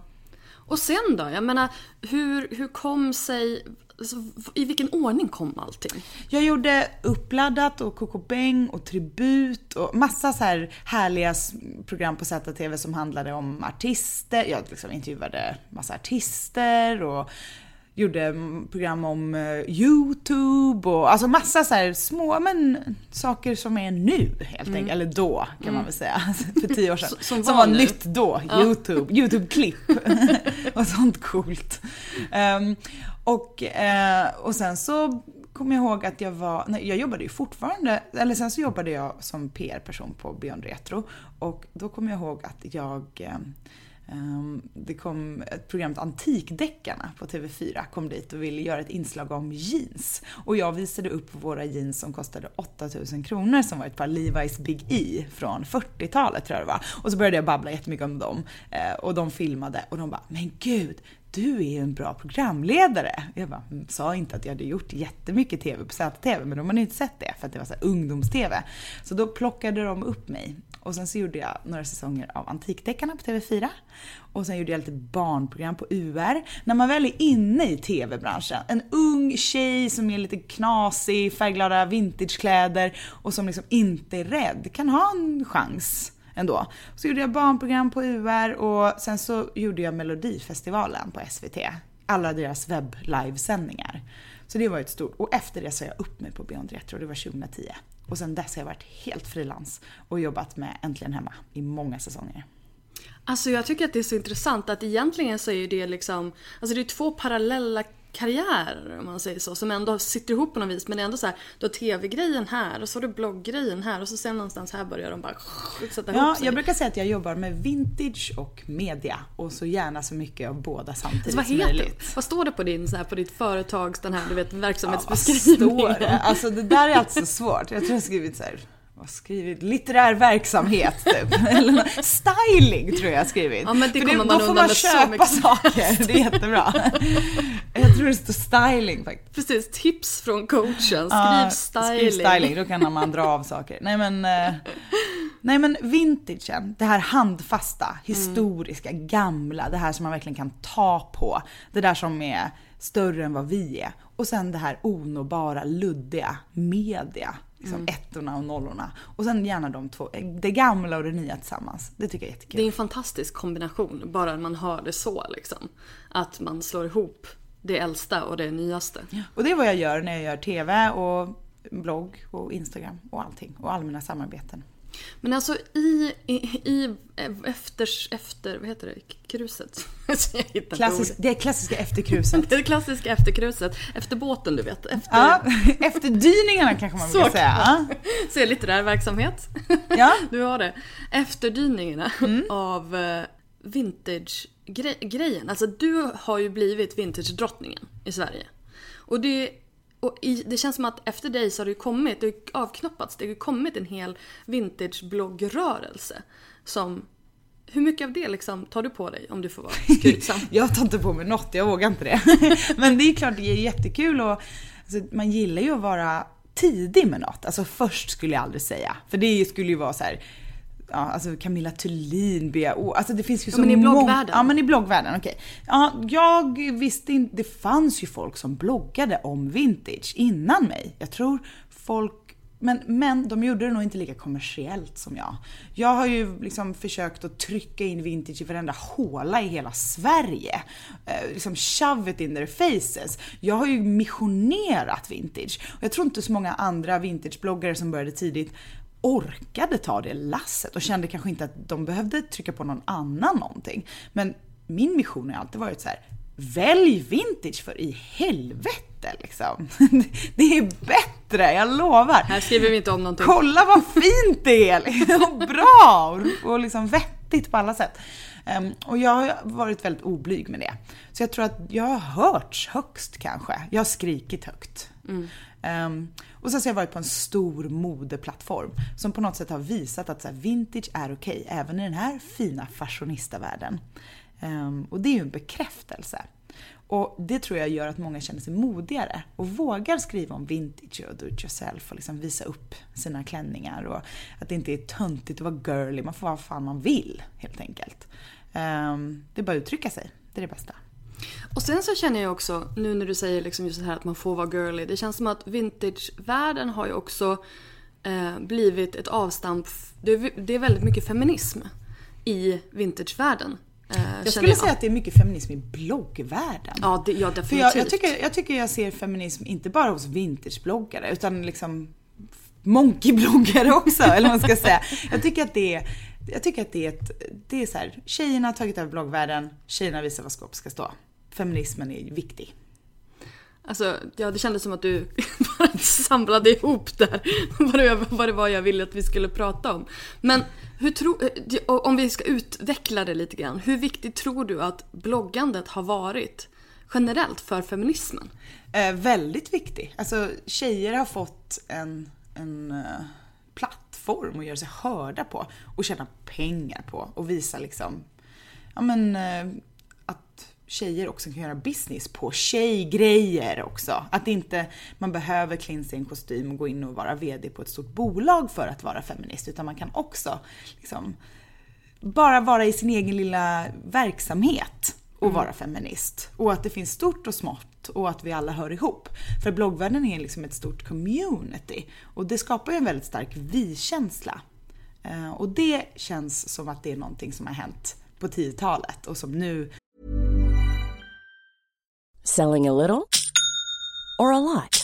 Och sen då? Jag menar, hur, hur kom sig... Alltså, I vilken ordning kom allting? Jag gjorde Uppladdat och Coco Beng och Tribut och massa så här härliga program på ZTV som handlade om artister. Jag liksom intervjuade massa artister och gjorde mm, program om eh, YouTube och alltså massa så här små men saker som är nu helt enkelt. Eller då kan man väl säga. För tio år sedan. S- som som var nu. nytt då. YouTube. YouTube-klipp. och sånt coolt. Ehm, och, eh, och sen så kommer jag ihåg att jag var, nej, jag jobbade ju fortfarande, eller sen så jobbade jag som PR-person på Beyond Retro. Och då kommer jag ihåg att jag ehm, Ehm, det kom ett program, Antikdeckarna på TV4, kom dit och ville göra ett inslag om jeans. Och jag visade upp våra jeans som kostade 8000 kronor som var ett par Levi's Big E från 40-talet tror jag det var. Och så började jag babbla jättemycket om dem. Ehm, och de filmade och de bara, men gud, du är ju en bra programledare. Jag bara, mm, sa inte att jag hade gjort jättemycket TV på ZTV, men de hade inte sett det för att det var så ungdoms-TV. Så då plockade de upp mig. Och sen så gjorde jag några säsonger av Antikdeckarna på TV4. Och sen gjorde jag lite barnprogram på UR. När man väl är inne i TV-branschen, en ung tjej som är lite knasig, färgglada vintagekläder och som liksom inte är rädd, kan ha en chans ändå. Så gjorde jag barnprogram på UR och sen så gjorde jag Melodifestivalen på SVT. Alla deras webb-livesändningar. Så det var ett stort, och efter det sa jag upp mig på Beyond Retro, det var 2010. Och sen dess har jag varit helt frilans och jobbat med Äntligen Hemma i många säsonger. Alltså jag tycker att det är så intressant att egentligen så är det liksom, alltså det är två parallella karriärer om man säger så, som ändå sitter ihop på något vis. Men det är ändå så här, du har tv-grejen här och så har du blogggrejen här och så sen någonstans här börjar de bara sätta Ja, ihop sig. jag brukar säga att jag jobbar med vintage och media och så gärna så mycket av båda samtidigt alltså, vad som heter möjligt. det? Vad står det på din, så här, på ditt företags, den här du vet, Ja, vad verksamhetsbeskrivning? står det? Alltså det där är alltid så svårt. Jag tror jag har skrivit så här, vad skrivit? Litterär verksamhet typ. Eller styling tror jag jag har skrivit. Ja, men det För kommer man då får man köpa saker, det är jättebra. jag tror det står styling faktiskt. Precis, tips från coachen. Skriv Ja, styling. Skriv styling, då kan man dra av saker. Nej men, eh, nej men vintagen, det här handfasta, historiska, gamla, det här som man verkligen kan ta på. Det där som är större än vad vi är. Och sen det här onåbara, luddiga, media. Liksom ettorna och nollorna. Och sen gärna de två, det gamla och det nya tillsammans. Det tycker jag är jättekul. Det är en fantastisk kombination, bara man hör det så liksom. Att man slår ihop det äldsta och det nyaste. Och det är vad jag gör när jag gör TV och blogg och Instagram och allting. Och allmänna samarbeten. Men alltså i, i, i efter, efter, vad heter det, kruset? Klassisk, det är klassiska efterkruset. Det klassiska efterkruset. Efter båten du vet. Efter, Ja, efterdyningarna kanske man brukar säga. Ja. Så är litterär verksamhet. Ja. Du har det. Efterdyningarna Mm. av eh, vintage-grejen. Alltså du har ju blivit vintage-drottningen i Sverige. Och det, och i, det känns som att efter dig så har det ju kommit, det har ju avknoppats, det har ju kommit en hel vintage-bloggrörelse. Som, hur mycket av det liksom tar du på dig om du får vara skrytsam? Jag tar inte på mig något, jag vågar inte det. Men det är klart det är jättekul och alltså, man gillar ju att vara tidig med något. Alltså först skulle jag aldrig säga. För det skulle ju vara så här. Ja, alltså Camilla Thulin, Bea O- Alltså det finns ju Ja, så men i många- bloggvärlden. Ja men i bloggvärlden, okej. Ja, jag visste inte, det fanns ju folk som bloggade om vintage innan mig. Jag tror folk men, men de gjorde det nog inte lika kommersiellt som jag. Jag har ju liksom försökt att trycka in vintage i varenda håla i hela Sverige. Eh, liksom shove it in their faces. Jag har ju missionerat vintage. Och jag tror inte så många andra vintagebloggare som började tidigt orkade ta det lasset och kände kanske inte att de behövde trycka på någon annan någonting. Men min mission har alltid varit så här. Välj vintage för i helvete liksom. Det är bättre, jag lovar. Här skriver vi inte om någonting. Kolla vad fint det är! liksom. Och bra! Och- liksom vettigt på alla sätt. Ehm, och jag har varit väldigt oblyg med det. Så jag tror att jag har hörts högst kanske. Jag har skrikit högt. Um, och sen så har jag varit på en stor modeplattform som på något sätt har visat att så här, vintage är okej, även i den här fina fashionistavärlden. Um, och det är ju en bekräftelse. Och det tror jag gör att många känner sig modigare och vågar skriva om vintage och do it yourself och liksom visa upp sina klänningar och att det inte är töntigt att vara girly, man får vara vad fan man vill helt enkelt. Um, det är bara att uttrycka sig, det är det bästa. Och sen så känner jag också, nu när du säger liksom just det här att man får vara girly. Det känns som att vintagevärlden har ju också eh, blivit ett avstamp. Det är, det är väldigt mycket feminism i vintagevärlden. Eh, Jag skulle säga att det är mycket feminism i bloggvärlden. Ja, det, ja För definitivt. jag, jag, tycker, jag tycker jag ser feminism inte bara hos vintagebloggare utan liksom monkeybloggare också, eller vad man ska säga. Jag tycker att det är, jag tycker att det är ett, det är så här, tjejerna har tagit över bloggvärlden, tjejerna visar vad skåp ska stå. Feminismen är viktig. Alltså, ja, det kändes som att du bara samlade ihop där vad det, vad det var jag ville att vi skulle prata om. Men hur tro, eh, om vi ska utveckla det lite grann. Hur viktigt tror du att bloggandet har varit generellt för feminismen? Eh, väldigt viktig. Alltså tjejer har fått en, en eh, plattform att göra sig hörda på och tjäna pengar på och visa liksom, ja men eh, att tjejer också kan göra business på tjejgrejer också. Att inte man behöver klä sig i en kostym och gå in och vara VD på ett stort bolag för att vara feminist utan man kan också liksom bara vara i sin egen lilla verksamhet och vara feminist. Och att det finns stort och smått och att vi alla hör ihop. För bloggvärlden är liksom ett stort community och det skapar ju en väldigt stark vi-känsla. Eh, och det känns som att det är någonting som har hänt på 10-talet och som nu Selling a little or a lot?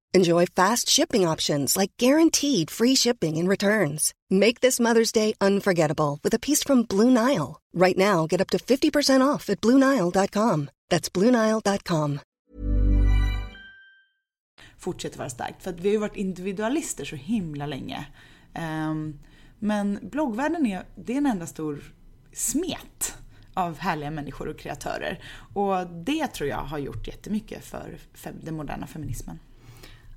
Enjoy fast shipping options like guaranteed free shipping and returns. Make this Mother's Day unforgettable with a piece from Blue Nile. Right now, get up to 50% off at BlueNile.com. That's BlueNile.com. fortsätter vara starkt. För att vi har ju varit individualister så himla länge. Um, men bloggvärlden är, det är en enda stor smet av härliga människor och kreatörer. Och det tror jag har gjort jättemycket för fem, den moderna feminismen.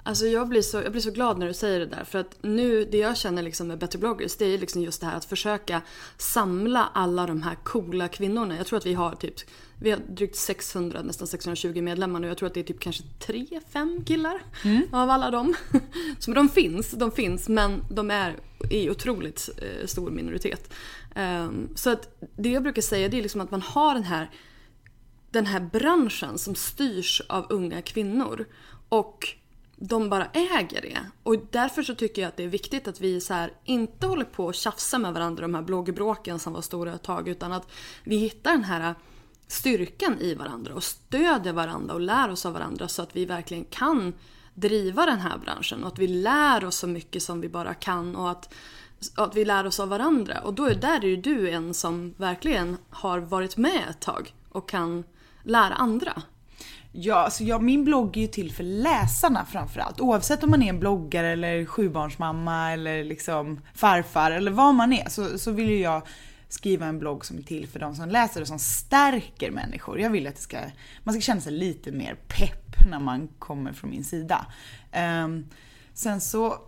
Alltså jag blir, så, jag blir så glad när du säger det där. För att nu, det jag känner liksom med Better bloggers, det är liksom just det här att försöka samla alla de här coola kvinnorna. Jag tror att vi har typ, vi har drygt 600, nästan 620 medlemmar nu. Jag tror att det är typ kanske 3-5 killar av alla dem. Så de finns, de finns, men de är i otroligt eh, stor minoritet. Ehm, så att det jag brukar säga det är liksom att man har den här den här branschen som styrs av unga kvinnor. Och de bara äger det. Och därför så tycker jag att det är viktigt att vi så här, inte håller på och tjafsar med varandra, de här bloggbråken som var stora ett tag, utan att vi hittar den här styrkan i varandra och stödjer varandra och lär oss av varandra så att vi verkligen kan driva den här branschen och att vi lär oss så mycket som vi bara kan och att, att vi lär oss av varandra. Och då är, där är ju du en som verkligen har varit med ett tag och kan lära andra. Ja, alltså jag, min blogg är ju till för läsarna framförallt. Oavsett om man är en bloggare eller sjubarnsmamma eller liksom farfar eller vad man är så, så vill ju jag skriva en blogg som är till för de som läser och som stärker människor. Jag vill att det ska, man ska känna sig lite mer pepp när man kommer från min sida. Um, sen så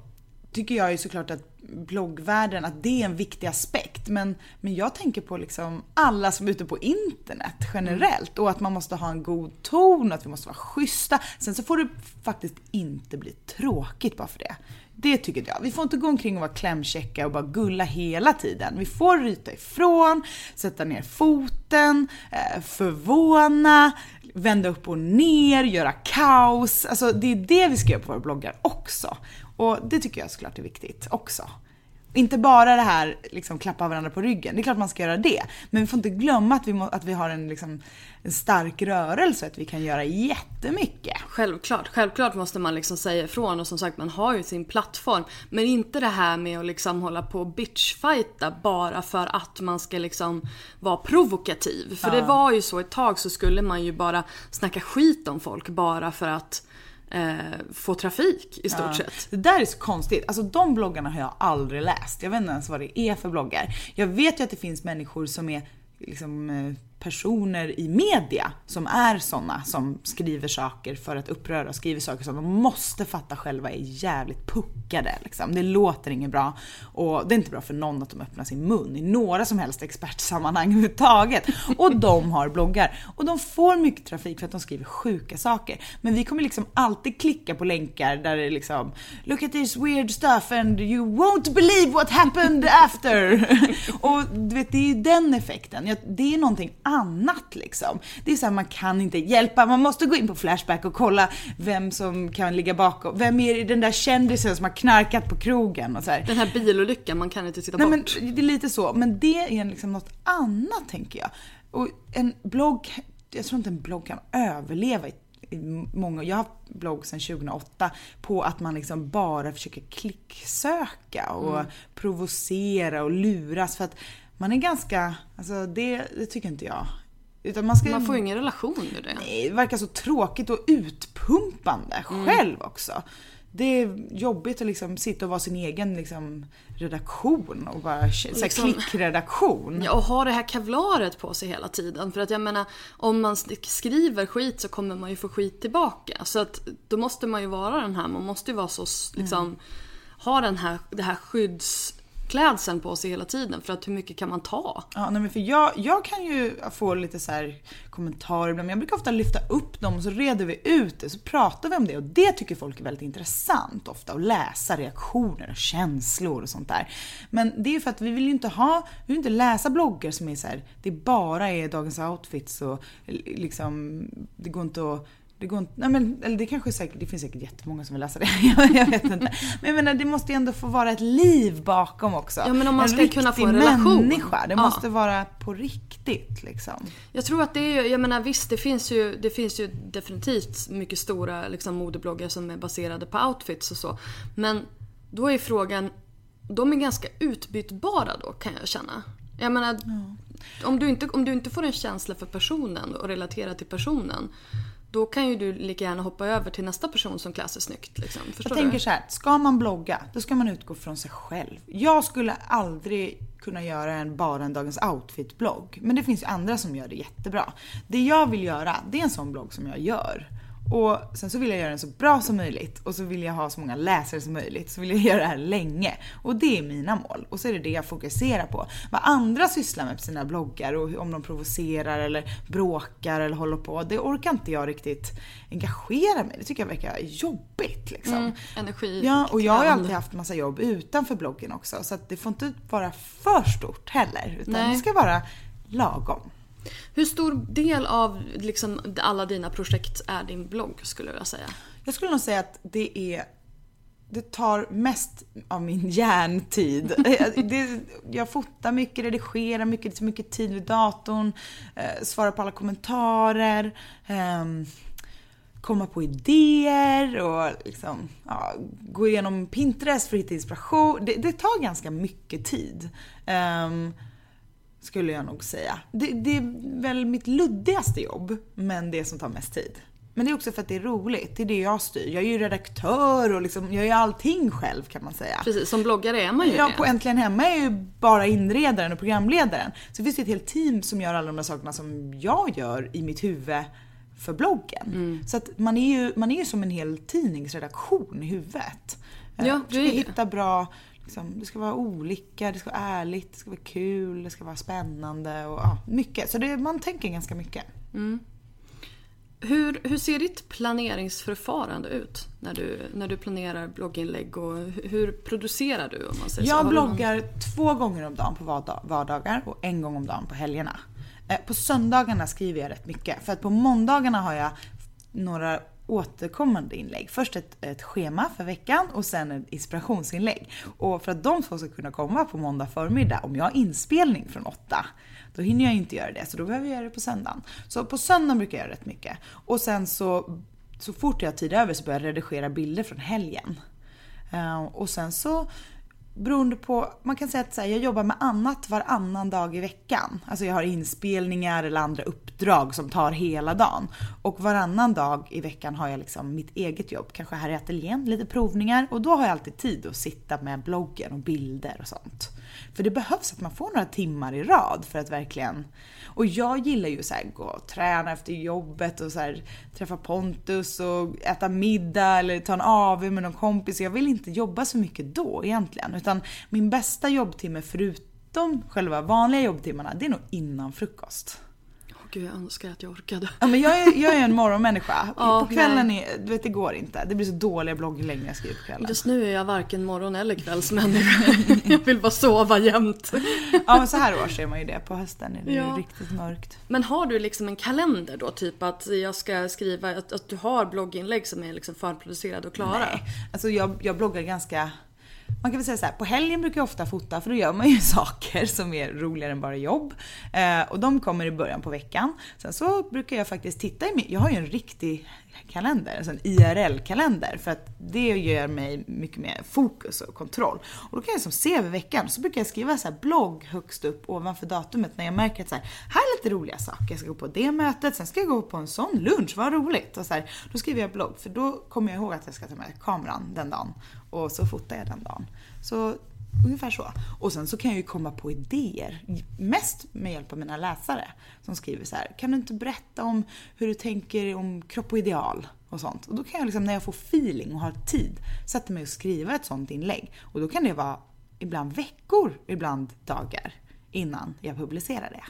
tycker jag ju såklart att bloggvärlden, att det är en viktig aspekt. Men, men jag tänker på liksom alla som är ute på internet generellt och att man måste ha en god ton och att vi måste vara schyssta. Sen så får det faktiskt inte bli tråkigt bara för det. Det tycker jag. Vi får inte gå omkring och vara klämkäcka och bara gulla hela tiden. Vi får ryta ifrån, sätta ner foten, eh, förvåna, vända upp och ner, göra kaos. Alltså det är det vi ska göra på våra bloggar också. Och det tycker jag såklart är viktigt också. Inte bara det här liksom klappa varandra på ryggen, det är klart man ska göra det. Men vi får inte glömma att vi, må, att vi har en, liksom, en stark rörelse, att vi kan göra jättemycket. Självklart, självklart måste man liksom säga ifrån och som sagt man har ju sin plattform. Men inte det här med att liksom hålla på och bitchfighta bara för att man ska liksom vara provokativ. För det var ju så ett tag så skulle man ju bara snacka skit om folk bara för att eh, få trafik i stort Ja. sett. Det där är så konstigt. Alltså de bloggarna har jag aldrig läst. Jag vet inte ens vad det är för bloggar. Jag vet ju att det finns människor som är liksom eh, personer i media som är såna som skriver saker för att uppröra och skriver saker som de måste fatta själva är jävligt puckade. Liksom. Det låter inget bra och det är inte bra för någon att de öppnar sin mun i några som helst expertsammanhang överhuvudtaget. Och de har bloggar och de får mycket trafik för att de skriver sjuka saker. Men vi kommer liksom alltid klicka på länkar där det är liksom “Look at this weird stuff and you won't believe what happened after”. och du vet, det är ju den effekten. Det är någonting annat liksom. Det är så här, man kan inte hjälpa, man måste gå in på Flashback och kolla vem som kan ligga bakom. Vem är den där kändisen som har knarkat på krogen och så här. Den här bilolyckan, man kan inte titta Nej men bort. det är lite så, men det är liksom något annat tänker jag. Och en blogg, jag tror inte en blogg kan överleva i, många, jag har haft blogg sedan 2008 på att man liksom bara försöker klicksöka och provocera och luras för att man är ganska, alltså det, det tycker inte jag. Utan man ska Man får ju ingen relation ur det. Nej, det verkar så tråkigt och utpumpande själv också. det är jobbigt att liksom sitta och vara sin egen liksom, redaktion och bara liksom, klickredaktion. Ja, och ha det här kevlaret på sig hela tiden. För att jag menar, om man skriver skit så kommer man ju få skit tillbaka. Så att då måste man ju vara den här, man måste ju vara så liksom, ha den här, det här klädseln på sig hela tiden. För att hur mycket kan man ta? Ja, nej, men för jag, jag kan ju få lite så här kommentarer ibland, men jag brukar ofta lyfta upp dem och så reder vi ut det, så pratar vi om det och det tycker folk är väldigt intressant ofta att läsa reaktioner och känslor och sånt där. Men det är ju för att vi vill ju inte ha, vi vill inte läsa bloggar som är så här, det bara är dagens outfits och liksom, det går inte att det går inte, nej men, eller det kanske säkert, det finns säkert jättemånga som vill läsa det. Jag, vet inte. Men jag menar, det måste ju ändå få vara ett liv bakom också. Ja, men om man en ska kunna få en relation. människa. Det Ja. måste vara på riktigt liksom. Jag tror att det är ju, jag menar visst det finns ju, det finns ju definitivt mycket stora liksom, modebloggar som är baserade på outfits och så. Men då är frågan, de är ganska utbytbara då kan jag känna. Jag menar, om, du inte, om du inte får en känsla för personen och relaterar till personen. Då kan ju du lika gärna hoppa över till nästa person som klär sig snyggt. Liksom. Förstår Jag tänker så här, ska man blogga, då ska man utgå från sig själv. Jag skulle aldrig kunna göra en bara en Dagens Outfit-blogg. Men det finns ju andra som gör det jättebra. Det jag vill göra, det är en sån blogg som jag gör. Och sen så vill jag göra den så bra som möjligt och så vill jag ha så många läsare som möjligt. Så vill jag göra det här länge. Och det är mina mål. Och så är det det jag fokuserar på. Vad andra sysslar med på sina bloggar och om de provocerar eller bråkar eller håller på. Det orkar inte jag riktigt engagera mig. Det tycker jag verkar jobbigt liksom. Mm, energi. Ja, och jag har ju alltid haft massa jobb utanför bloggen också. Så att det får inte vara för stort heller. Utan Nej. det ska vara lagom. Hur stor del av liksom, alla dina projekt är din blogg skulle jag vilja säga? Jag skulle nog säga att det är det tar mest av min hjärntid. det, jag fotar mycket, redigerar mycket, det tar mycket tid vid datorn, eh, svarar på alla kommentarer, eh, komma på idéer och liksom, ja, gå igenom Pinterest för att hitta inspiration. Det, det tar ganska mycket tid. Eh, skulle jag nog säga. Det, det är väl mitt luddigaste jobb, men det som tar mest tid. Men det är också för att det är roligt. Det är det jag styr. Jag är ju redaktör och liksom, jag gör allting själv kan man säga. Precis, som bloggare är man ju Ja, det. på Äntligen Hemma är jag ju bara inredaren och programledaren. Så finns det ett helt team som gör alla de där sakerna som jag gör i mitt huvud för bloggen. Mm. Så att man är, ju, man är ju som en hel tidningsredaktion i huvudet. Eh, Ja, det är det. hitta bra, liksom, det ska vara olika, det ska vara ärligt, det ska vara kul, det ska vara spännande och ja, mycket. Så det, man tänker ganska mycket. Hur, hur ser ditt planeringsförfarande ut när du, när du planerar blogginlägg och hur- producerar du om man säger så? Jag Har du någon- bloggar två gånger om dagen på vardag- vardagar och en gång om dagen på helgerna. Eh, På söndagarna skriver jag rätt mycket för att på måndagarna har jag några återkommande inlägg. Först ett, ett schema för veckan och sen ett inspirationsinlägg. Och för att de två ska kunna komma på måndag förmiddag, om jag har inspelning från åtta, då hinner jag inte göra det. Så då behöver jag göra det på söndagen. Så på söndagen brukar jag göra rätt mycket. Och sen så, så fort jag har tid över så börjar jag redigera bilder från helgen. Uh, och sen så beroende på, man kan säga att så här, jag jobbar med annat varannan dag i veckan. Alltså jag har inspelningar eller andra uppdrag som tar hela dagen. Och varannan dag i veckan har jag liksom mitt eget jobb, kanske här i ateljén, lite provningar. Och då har jag alltid tid att sitta med bloggen och bilder och sånt. För det behövs att man får några timmar i rad för att verkligen... Och jag gillar ju så här gå och träna efter jobbet och så här, träffa Pontus och äta middag eller ta en AV med någon kompis. Jag vill inte jobba så mycket då egentligen. Utan min bästa jobbtimme förutom själva vanliga jobbtimmarna, det är nog innan frukost. Åh, Gud, jag önskar att jag orkade. Ja, men jag, är, jag är en morgonmänniska. Ja, på kvällen är, du vet, det går inte. Det blir så dåliga blogginlägg när jag skriver på kvällen. Just nu är jag varken morgon eller kvällsmänniska. jag vill bara sova jämt. Ja men så här års är man ju det. På hösten är det Ja. ju riktigt mörkt. Men har du liksom en kalender då? Typ att jag ska skriva, att, att du har blogginlägg som är liksom förproducerade och klara? Nej. Alltså jag, jag bloggar ganska man kan väl säga så här, på helgen brukar jag ofta fota för då gör man ju saker som är roligare än bara jobb. Eh, och de kommer i början på veckan. Sen så brukar jag faktiskt titta i min, jag har ju en riktig kalender, alltså en IRL-kalender för att det ger mig mycket mer fokus och kontroll. Och då kan jag som se över veckan, så brukar jag skriva så här blogg högst upp ovanför datumet när jag märker att så här, här är lite roliga saker, jag ska gå på det mötet, sen ska jag gå på en sån lunch, vad roligt! Och så här, då skriver jag blogg för då kommer jag ihåg att jag ska ta med kameran den dagen och så fotar jag den dagen. Så Ungefär så. Och sen så kan jag ju komma på idéer. Mest med hjälp av mina läsare. Som skriver så här, kan du inte berätta om hur du tänker om kropp och ideal? Och sånt. Och då kan jag liksom, när jag får feeling och har tid, sätta mig och skriva ett sånt inlägg. Och då kan det vara ibland veckor, ibland dagar innan jag publicerar det.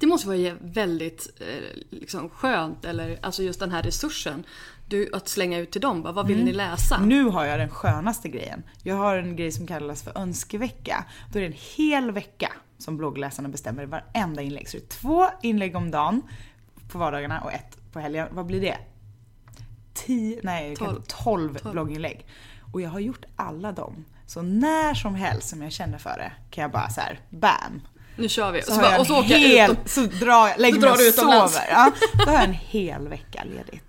Det måste vara väldigt eh, liksom, skönt, eller alltså just den här resursen. Du, att slänga ut till dem, bara, vad vill mm. ni läsa? Nu har jag den skönaste grejen. Jag har en grej som kallas för önskevecka. Då är det en hel vecka som bloggläsarna bestämmer i varenda inlägg. Så det är två inlägg om dagen på vardagarna och ett på helgen. Vad blir det? Tio, nej, tolv, tolv, tolv. blogginlägg. Och jag har gjort alla dem. Så när som helst som jag känner för det kan jag bara så här, bam! Nu kör vi. Så, så, bara, och så åker hel, jag ut. Så drar jag, lägger mig och sover. Ja, då har jag en hel vecka ledigt.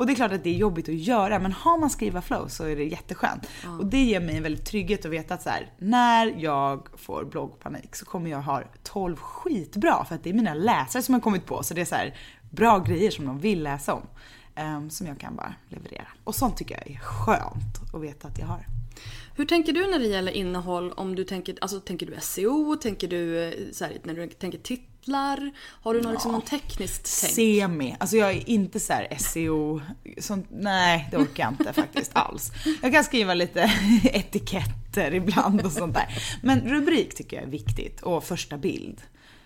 Och det är klart att det är jobbigt att göra men har man skriva flow så är det jätteskönt. Mm. Och det ger mig en väldigt trygghet att veta att så här, när jag får bloggpanik så kommer jag ha 12 skitbra för att det är mina läsare som har kommit på så det är så här, bra grejer som de vill läsa om. Um, som jag kan bara leverera. Och sånt tycker jag är skönt att veta att jag har. Hur tänker du när det gäller innehåll? Om du tänker, alltså, tänker du SEO? Tänker du eh, så här, när du tänker titlar? Har du något, ja. liksom, någon tekniskt tänk? Semi. Alltså jag är inte så SEO, sånt, nej det orkar jag inte faktiskt alls. Jag kan skriva lite etiketter ibland och sånt där. Men rubrik tycker jag är viktigt och första bild.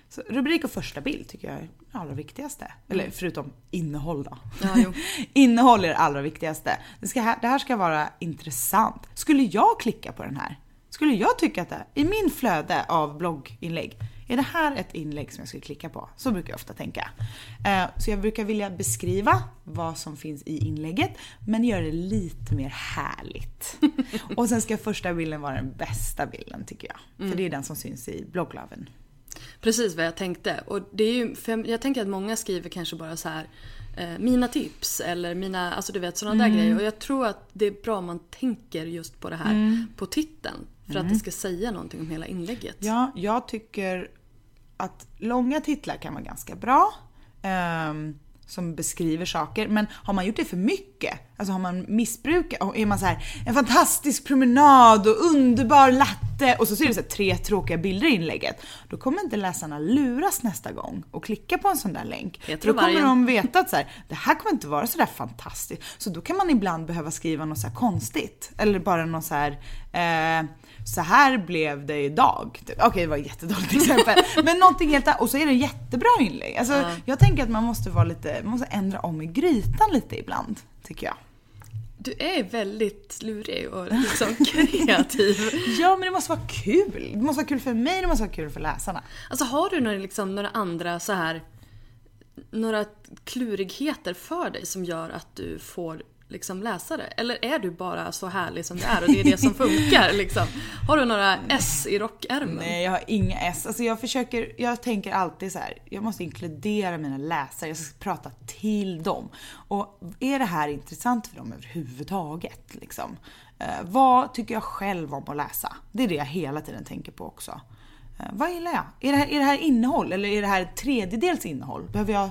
Så rubrik och första bild tycker jag är det allra viktigaste. Eller mm. förutom innehåll då. Ja, innehåll är det allra viktigaste. Det, ska, det här ska vara intressant. Skulle jag klicka på den här? Skulle jag tycka att det, i min flöde av blogginlägg, är det här ett inlägg som jag skulle klicka på? Så brukar jag ofta tänka. Eh, så jag brukar vilja beskriva vad som finns i inlägget, men göra det lite mer härligt. Och sen ska första bilden vara den bästa bilden tycker jag. För mm. det är den som syns i blogglaven. Precis vad jag tänkte. Och det är ju, för jag tänker att många skriver kanske bara så här eh, mina tips eller mina, alltså du vet sådana mm. där grejer. Och jag tror att det är bra om man tänker just på det här mm. på titeln. För mm. att det ska säga någonting om hela inlägget. Ja, jag tycker att långa titlar kan vara ganska bra. Um, som beskriver saker. Men har man gjort det för mycket, alltså har man missbrukat, är man så här en fantastisk promenad och underbar latte och så ser det så här, tre tråkiga bilder i inlägget. Då kommer inte läsarna luras nästa gång och klicka på en sån där länk. Då kommer varje... de veta att så här, det här kommer inte vara så där fantastiskt. Så då kan man ibland behöva skriva något så konstigt. Eller bara något så här eh, så här blev det idag. Okej, okay, det var ett jättedåligt exempel. Men någonting helt annat. Och så är det jättebra inlägg. Alltså, ja. Jag tänker att man måste vara lite, man måste ändra om i grytan lite ibland, tycker jag. Du är väldigt lurig och liksom kreativ. ja, men det måste vara kul. Det måste vara kul för mig, det måste vara kul för läsarna. Alltså har du några, liksom, några andra så här några klurigheter för dig som gör att du får liksom läsare? Eller är du bara så härlig som du är och det är det som funkar? Liksom? Har du några S i rockärmen? Nej, jag har inga S. Alltså jag försöker, jag tänker alltid så här, jag måste inkludera mina läsare, jag ska prata till dem. Och är det här intressant för dem överhuvudtaget? Liksom? Eh, vad tycker jag själv om att läsa? Det är det jag hela tiden tänker på också. Eh, vad gillar jag? Är det, här, är det här innehåll eller är det här tredjedels innehåll? Behöver jag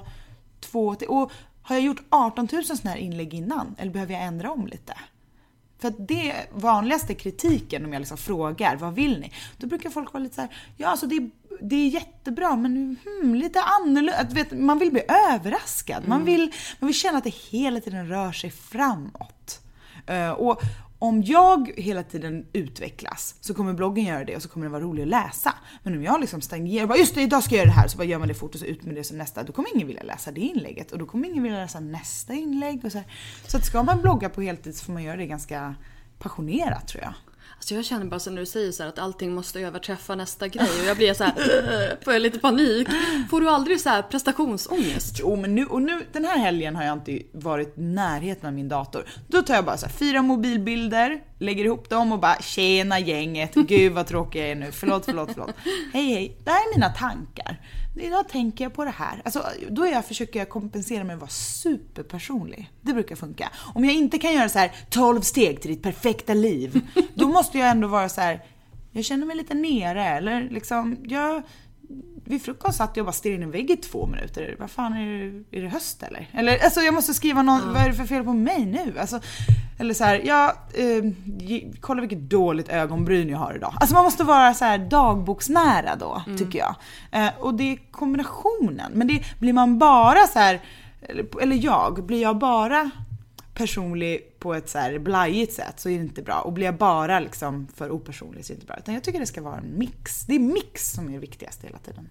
två och har jag gjort 18 000 sådana här inlägg innan? Eller behöver jag ändra om lite? För att det vanligaste kritiken om jag liksom frågar vad vill ni? Då brukar folk vara lite så här, ja alltså det är, det är jättebra men hmm, lite annorlunda. Vet, man vill bli överraskad. Mm. Man, vill, man vill känna att det hela tiden rör sig framåt. Uh, och om jag hela tiden utvecklas så kommer bloggen göra det och så kommer den vara rolig att läsa. Men om jag liksom stagnerar, bara just det idag ska jag göra det här, så bara gör man det fort och så ut med det som nästa. Då kommer ingen vilja läsa det inlägget och då kommer ingen vilja läsa nästa inlägg. Och så här. så att ska man blogga på heltid så får man göra det ganska passionerat tror jag. Alltså jag känner bara så när du säger så här att allting måste överträffa nästa grej och jag blir så här, får jag lite panik. Får du aldrig så här prestationsångest? Jo men nu, och nu, den här helgen har jag inte varit i närheten av min dator. Då tar jag bara så här, fyra mobilbilder, lägger ihop dem och bara tjena gänget, gud vad tråkig jag är nu, förlåt, förlåt, förlåt. Hej hej, det här är mina tankar. Idag tänker jag på det här. Alltså, då jag, försöker jag kompensera med att vara superpersonlig. Det brukar funka. Om jag inte kan göra så här 12 steg till ditt perfekta liv, då måste jag ändå vara så här. jag känner mig lite nere eller liksom, jag vid frukost satt jag och bara stirrade in i en vägg i två minuter. Vad fan, är det, är det höst eller? Eller alltså jag måste skriva någon, mm. vad är det för fel på mig nu? Alltså, eller så här, ja, eh, kolla vilket dåligt ögonbryn jag har idag. Alltså man måste vara så här dagboksnära då, mm. tycker jag. Eh, och det är kombinationen. Men det, blir man bara så här, eller, eller jag, blir jag bara personlig på ett så här blajigt sätt så är det inte bra. Och blir jag bara liksom för opersonlig så är det inte bra. Utan jag tycker det ska vara en mix. Det är mix som är det viktigaste hela tiden.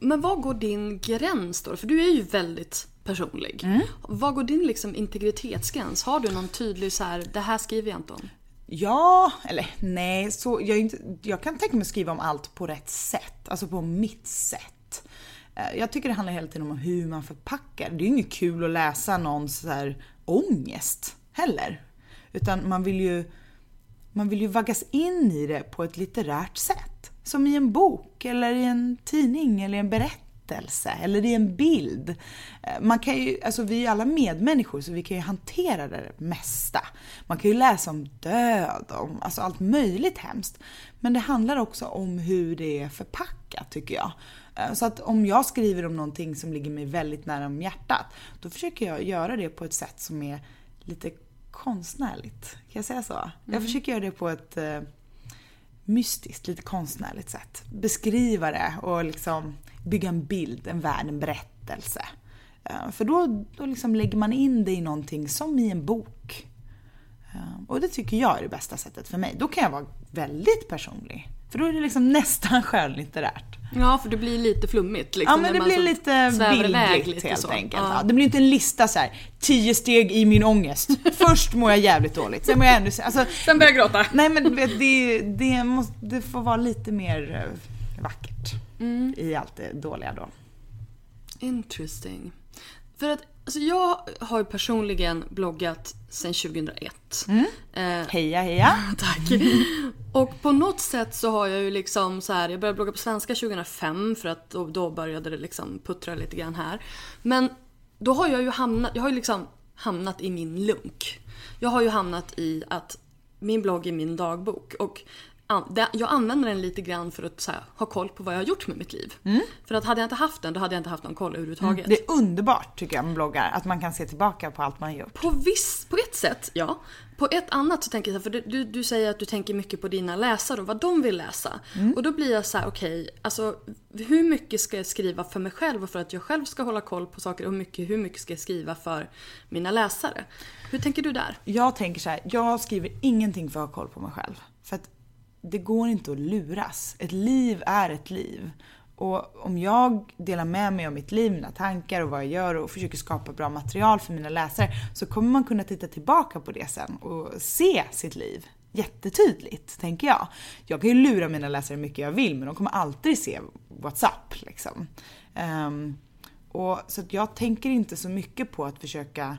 Men var går din gräns då? För du är ju väldigt personlig. Mm. Var går din liksom integritetsgräns? Har du någon tydlig så här, det här skriver jag inte om? Ja, eller nej, så jag, inte, jag kan tänka mig att skriva om allt på rätt sätt. Alltså på mitt sätt. Eh, jag tycker det handlar hela tiden om hur man förpackar. Det är ju inget kul att läsa någons så här ångest heller. Utan man vill ju, man vill ju vaggas in i det på ett litterärt sätt. Som i en bok eller i en tidning eller i en berättelse eller i en bild. Eh, man kan ju, alltså vi är ju alla medmänniskor så vi kan ju hantera det mesta. Man kan ju läsa om död, om alltså allt möjligt hemskt. Men det handlar också om hur det är förpackat tycker jag. Eh, så att om jag skriver om någonting som ligger mig väldigt nära om hjärtat, då försöker jag göra det på ett sätt som är lite konstnärligt. Kan jag säga så? Mm. Jag försöker göra det på ett eh, mystiskt, lite konstnärligt sätt. Beskriva det och liksom bygga en bild, en värld, en berättelse. Eh, för då, då liksom lägger man in det i någonting som i en bok. Eh, och det tycker jag är det bästa sättet för mig. Då kan jag vara väldigt personlig. För då är det liksom nästan skönlitterärt. Ja, för det blir lite flummigt. Liksom, ja, men det blir lite bildligt lite helt så. enkelt. Ja. det blir inte en lista så här, tio steg i min ångest. Först mår jag jävligt dåligt, sen mår jag ännu alltså, Sen börjar jag gråta. Nej men det, det, måste, det får vara lite mer eh, vackert mm. i allt det dåliga då. Interesting. För att alltså jag har ju personligen bloggat sedan 2001. Mm. Eh, heja heja! tack! Och på något sätt så har jag ju liksom så här, jag började blogga på svenska 2005 för att då, då började det liksom puttra lite grann här. Men då har jag ju hamnat, jag har ju liksom hamnat i min lunk. Jag har ju hamnat i att min blogg är min dagbok och jag använder den lite grann för att här, ha koll på vad jag har gjort med mitt liv. Mm. För att hade jag inte haft den, då hade jag inte haft någon koll överhuvudtaget. Mm. Det är underbart tycker jag med bloggar, att man kan se tillbaka på allt man har gjort. På, viss, på ett sätt, ja. På ett annat så tänker jag, för du, du, säger att du tänker mycket på dina läsare och vad de vill läsa. Mm. Och då blir jag så här: okej, okay, alltså hur mycket ska jag skriva för mig själv och för att jag själv ska hålla koll på saker och hur mycket, hur mycket ska jag skriva för mina läsare? Hur tänker du där? Jag tänker så här, jag skriver ingenting för att ha koll på mig själv. För att det går inte att luras. Ett liv är ett liv. Och om jag delar med mig av mitt liv, mina tankar och vad jag gör och försöker skapa bra material för mina läsare så kommer man kunna titta tillbaka på det sen och se sitt liv jättetydligt, tänker jag. Jag kan ju lura mina läsare hur mycket jag vill men de kommer alltid se what's up liksom. Um, och, så jag tänker inte så mycket på att försöka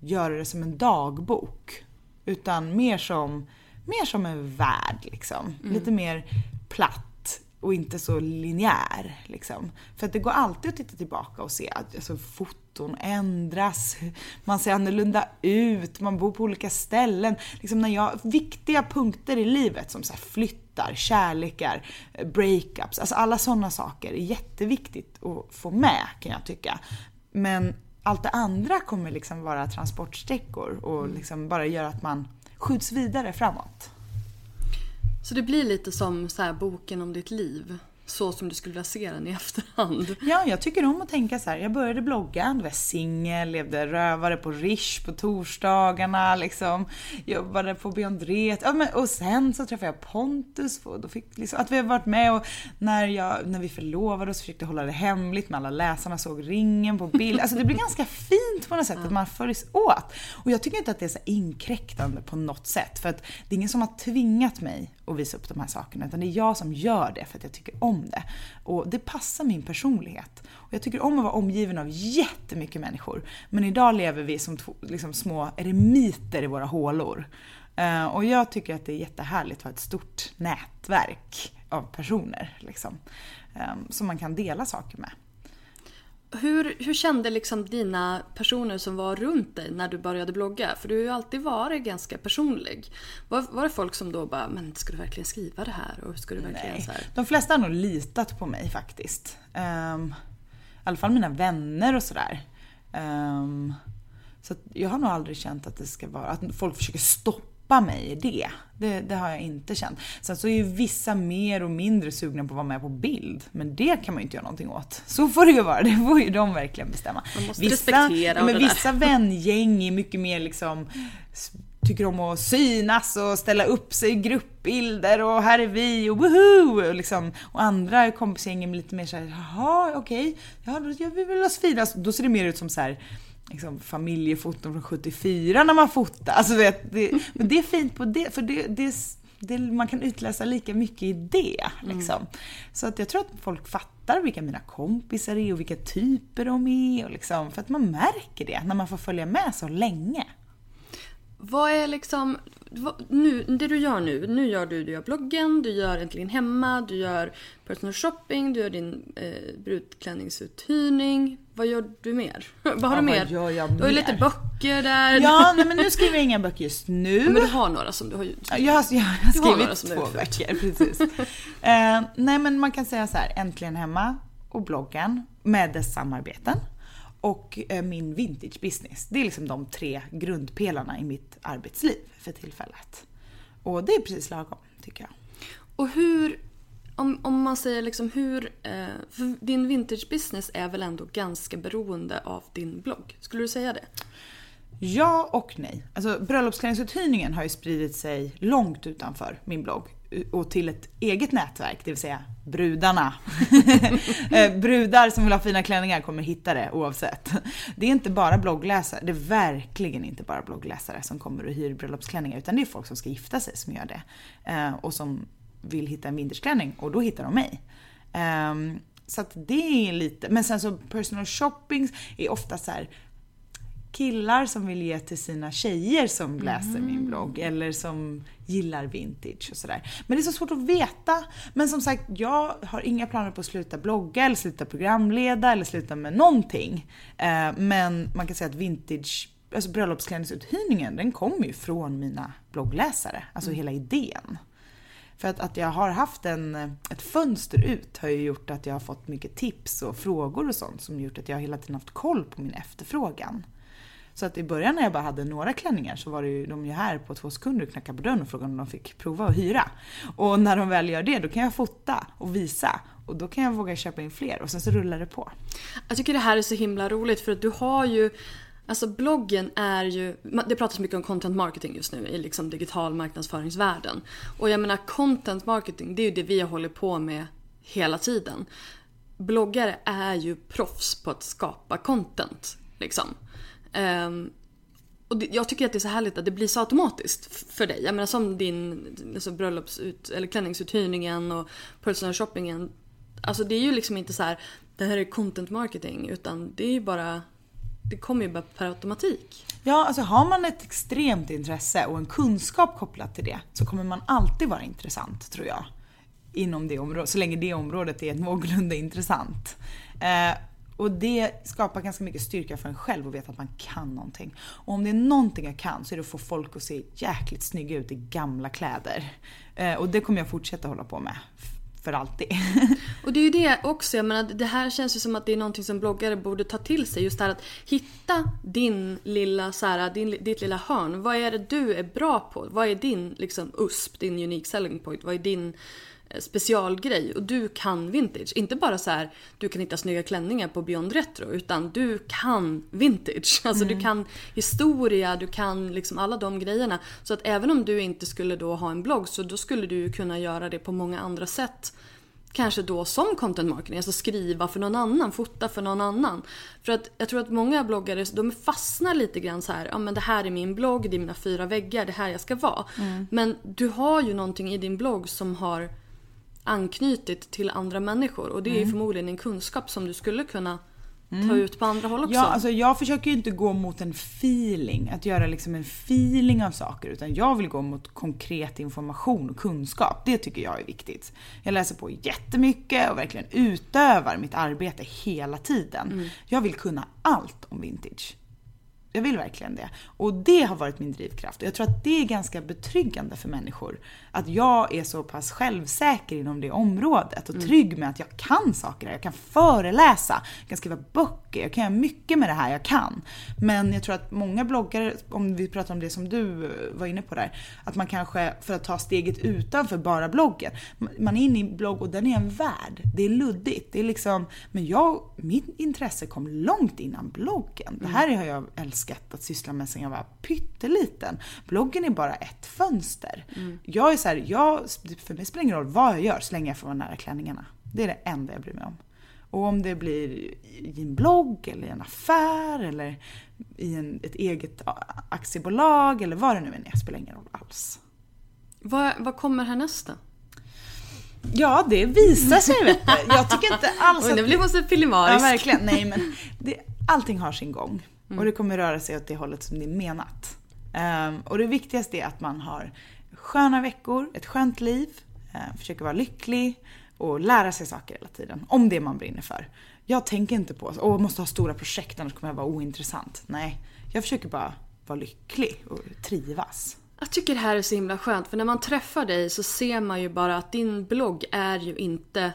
göra det som en dagbok. Utan mer som mer som en värld liksom. Mm. Lite mer platt och inte så linjär liksom. För att det går alltid att titta tillbaka och se att alltså, foton ändras, man ser annorlunda ut, man bor på olika ställen. Liksom när jag, viktiga punkter i livet som så här, flyttar, kärlekar, breakups, alltså alla sådana saker är jätteviktigt att få med kan jag tycka. Men allt det andra kommer liksom vara transportsträckor och mm. liksom bara göra att man skjuts vidare framåt. Så det blir lite som så här, boken om ditt liv? Så som du skulle vilja se den i efterhand. Ja, jag tycker om att tänka så här. Jag började blogga, då var jag singel, levde rövare på Rish på torsdagarna liksom. Jobbade på Beyond Ret. Ja, men, och sen så träffade jag Pontus och då fick liksom, att vi har varit med och när, jag, när vi förlovade oss försökte hålla det hemligt men alla läsarna såg ringen på bild. Alltså det blir ganska fint på något sätt att man följs åt. Och jag tycker inte att det är så inkräktande på något sätt för att det är ingen som har tvingat mig att visa upp de här sakerna utan det är jag som gör det för att jag tycker om det. Och det passar min personlighet. Och jag tycker om att vara omgiven av jättemycket människor. Men idag lever vi som liksom, små eremiter i våra hålor. Uh, och jag tycker att det är jättehärligt att ha ett stort nätverk av personer. Liksom, um, som man kan dela saker med. Hur, hur kände liksom dina personer som var runt dig när du började blogga? För du har ju alltid varit ganska personlig. Var, var det folk som då bara, men ska du verkligen skriva det här? Och ska du verkligen Nej. så här? De flesta har nog litat på mig faktiskt. Um, I alla fall mina vänner och sådär. Um, så jag har nog aldrig känt att det ska vara, att folk försöker stoppa stoppa mig i det. det. Det har jag inte känt. Sen så är ju vissa mer och mindre sugna på att vara med på bild. Men det kan man ju inte göra någonting åt. Så får det ju vara. Det får ju de verkligen bestämma. Man måste vissa, respektera ja, men Vissa vängäng är mycket mer liksom tycker om att synas och ställa upp sig i gruppbilder och här är vi och woho! Och, liksom, och andra kompisgäng är lite mer såhär, jaha okej, okay. ja då gör vi väl oss fina. Då ser det mer ut som så här liksom, familjefoton från 74 när man fotar. Alltså, vet, det, men det är fint på det, för det, det, det, man kan utläsa lika mycket i det. Liksom. Mm. Så att jag tror att folk fattar vilka mina kompisar är och vilka typer de är. Och liksom, för att man märker det när man får följa med så länge. Vad är liksom, nu, det du gör nu, nu gör du, du gör bloggen, du gör Äntligen Hemma, du gör personal shopping, du gör din eh, brudklänningsuthyrning. Vad gör du mer? vad har ja, du mer? Gör jag du har ju lite böcker där. Ja, nej, men nu skriver jag inga böcker just nu. Ja, men du har några som du har skrivit. Jag, jag, jag har skrivit två böcker, precis. uh, nej men man kan säga så här, Äntligen Hemma och bloggen med dess samarbeten och eh, min vintage business. Det är liksom de tre grundpelarna i mitt arbetsliv för tillfället. Och det är precis lagom tycker jag. Och hur, om, om man säger liksom hur, eh, för din vintage business är väl ändå ganska beroende av din blogg? Skulle du säga det? Ja och nej. Alltså bröllopsklänningsuthyrningen har ju spridit sig långt utanför min blogg eh, och till ett eget nätverk, det vill säga brudarna. Eh, brudar som vill ha fina klänningar kommer hitta det oavsett. Det är inte bara bloggläsare, det är verkligen inte bara bloggläsare som kommer och hyr bröllopsklänningar utan det är folk som ska gifta sig som gör det. Eh, och som vill hitta en vintageklänning och då hittar de mig. Ehm, så att det är lite, men sen så personal shopping är ofta så här, killar som vill ge till sina tjejer som läser mm. min blogg eller som gillar vintage och sådär. Men det är så svårt att veta. Men som sagt, jag har inga planer på att sluta blogga eller sluta programleda eller sluta med någonting. Eh, men man kan säga att vintage Alltså bröllopsklänningsuthyrningen den kommer ju från mina bloggläsare, alltså mm. hela idén. För att, att jag har haft en, ett fönster ut har ju gjort att jag har fått mycket tips och frågor och sånt som gjort att jag hela tiden haft koll på min efterfrågan. Så att i början när jag bara hade några klänningar så var det ju, de ju här på två sekunder och knackade på dörren och frågade om de fick prova och hyra. Och när de väl gör det då kan jag fota och visa och då kan jag våga köpa in fler och sen så rullar det på. Jag tycker det här är så himla roligt för att du har ju Alltså bloggen är ju, det pratas mycket om content marketing just nu i liksom digital marknadsföringsvärlden. Och jag menar content marketing det är ju det vi har hållit på med hela tiden. Bloggare är ju proffs på att skapa content. Liksom. Um, och det, jag tycker att det är så härligt att det blir så automatiskt för dig. Jag menar som din alltså bröllopsut, eller klänningsuthyrningen och personal shoppingen. Alltså det är ju liksom inte så här, det här är content marketing utan det är ju bara det kommer ju bara per automatik. Ja, alltså har man ett extremt intresse och en kunskap kopplat till det så kommer man alltid vara intressant tror jag. Inom det området, så länge det området är någorlunda intressant. Eh, och det skapar ganska mycket styrka för en själv att veta att man kan någonting. Och om det är någonting jag kan så är det att få folk att se jäkligt snygga ut i gamla kläder. Eh, och det kommer jag fortsätta hålla på med. För alltid. Och det är ju det också, jag menar, det här känns ju som att det är någonting som bloggare borde ta till sig. Just det här att hitta din lilla, så här, din, ditt lilla hörn. Vad är det du är bra på? Vad är din liksom, USP, din unique selling point? Vad är din eh, specialgrej? Och du kan vintage. Inte bara så här, du kan hitta snygga klänningar på Beyond Retro. Utan du kan vintage. Alltså Mm. du kan historia, du kan liksom alla de grejerna. Så att även om du inte skulle då ha en blogg så då skulle du kunna göra det på många andra sätt. Kanske då som content marketing, alltså skriva för någon annan, fota för någon annan. För att jag tror att många bloggare de fastnar lite grann så här, ja men det här är min blogg, det är mina fyra väggar, det är här jag ska vara. Men du har ju någonting i din blogg som har anknutit till andra människor och det är ju förmodligen en kunskap som du skulle kunna ta ut på andra håll också. Ja, alltså jag försöker ju inte gå mot en feeling, att göra liksom en feeling av saker. Utan jag vill gå mot konkret information och kunskap. Det tycker jag är viktigt. Jag läser på jättemycket och verkligen utövar mitt arbete hela tiden. Jag vill kunna allt om vintage. Jag vill verkligen det. Och det har varit min drivkraft. Och jag tror att det är ganska betryggande för människor. Att jag är så pass självsäker inom det området och trygg med att jag kan saker. Jag kan föreläsa, jag kan skriva böcker, jag kan göra mycket med det här jag kan. Men jag tror att många bloggare, om vi pratar om det som du eh, var inne på där, att man kanske för att ta steget utanför bara bloggen. Man är inne i blogg och den är en värld. Det är luddigt. Det är liksom, men jag, mitt intresse kom långt innan bloggen. Det här har jag älskat att syssla med sedan jag var pytteliten. Bloggen är bara ett fönster. Jag är så här, jag, för mig spelar det ingen roll vad jag gör så länge jag får vara nära klänningarna. Det är det enda jag bryr mig om. Och om det blir i en blogg eller i en affär eller i en, ett eget aktiebolag eller vad det nu än är, spelar ingen roll alls. vad, vad kommer härnäst då? Ja, det visar sig vet du. Jag tycker inte alls Oj, nu att... blir måste Ja, filimarisk. verkligen. Nej, men det, allting har sin gång. Och det kommer röra sig åt det hållet som det är menat. Um, och det viktigaste är att man har sköna veckor, ett skönt liv, uh, försöker vara lycklig och lära sig saker hela tiden. Om det man brinner för. Jag tänker inte på att jag måste ha stora projekt annars kommer jag vara ointressant. Nej, jag försöker bara vara lycklig och trivas. Jag tycker det här är så himla skönt för när man träffar dig så ser man ju bara att din blogg är ju inte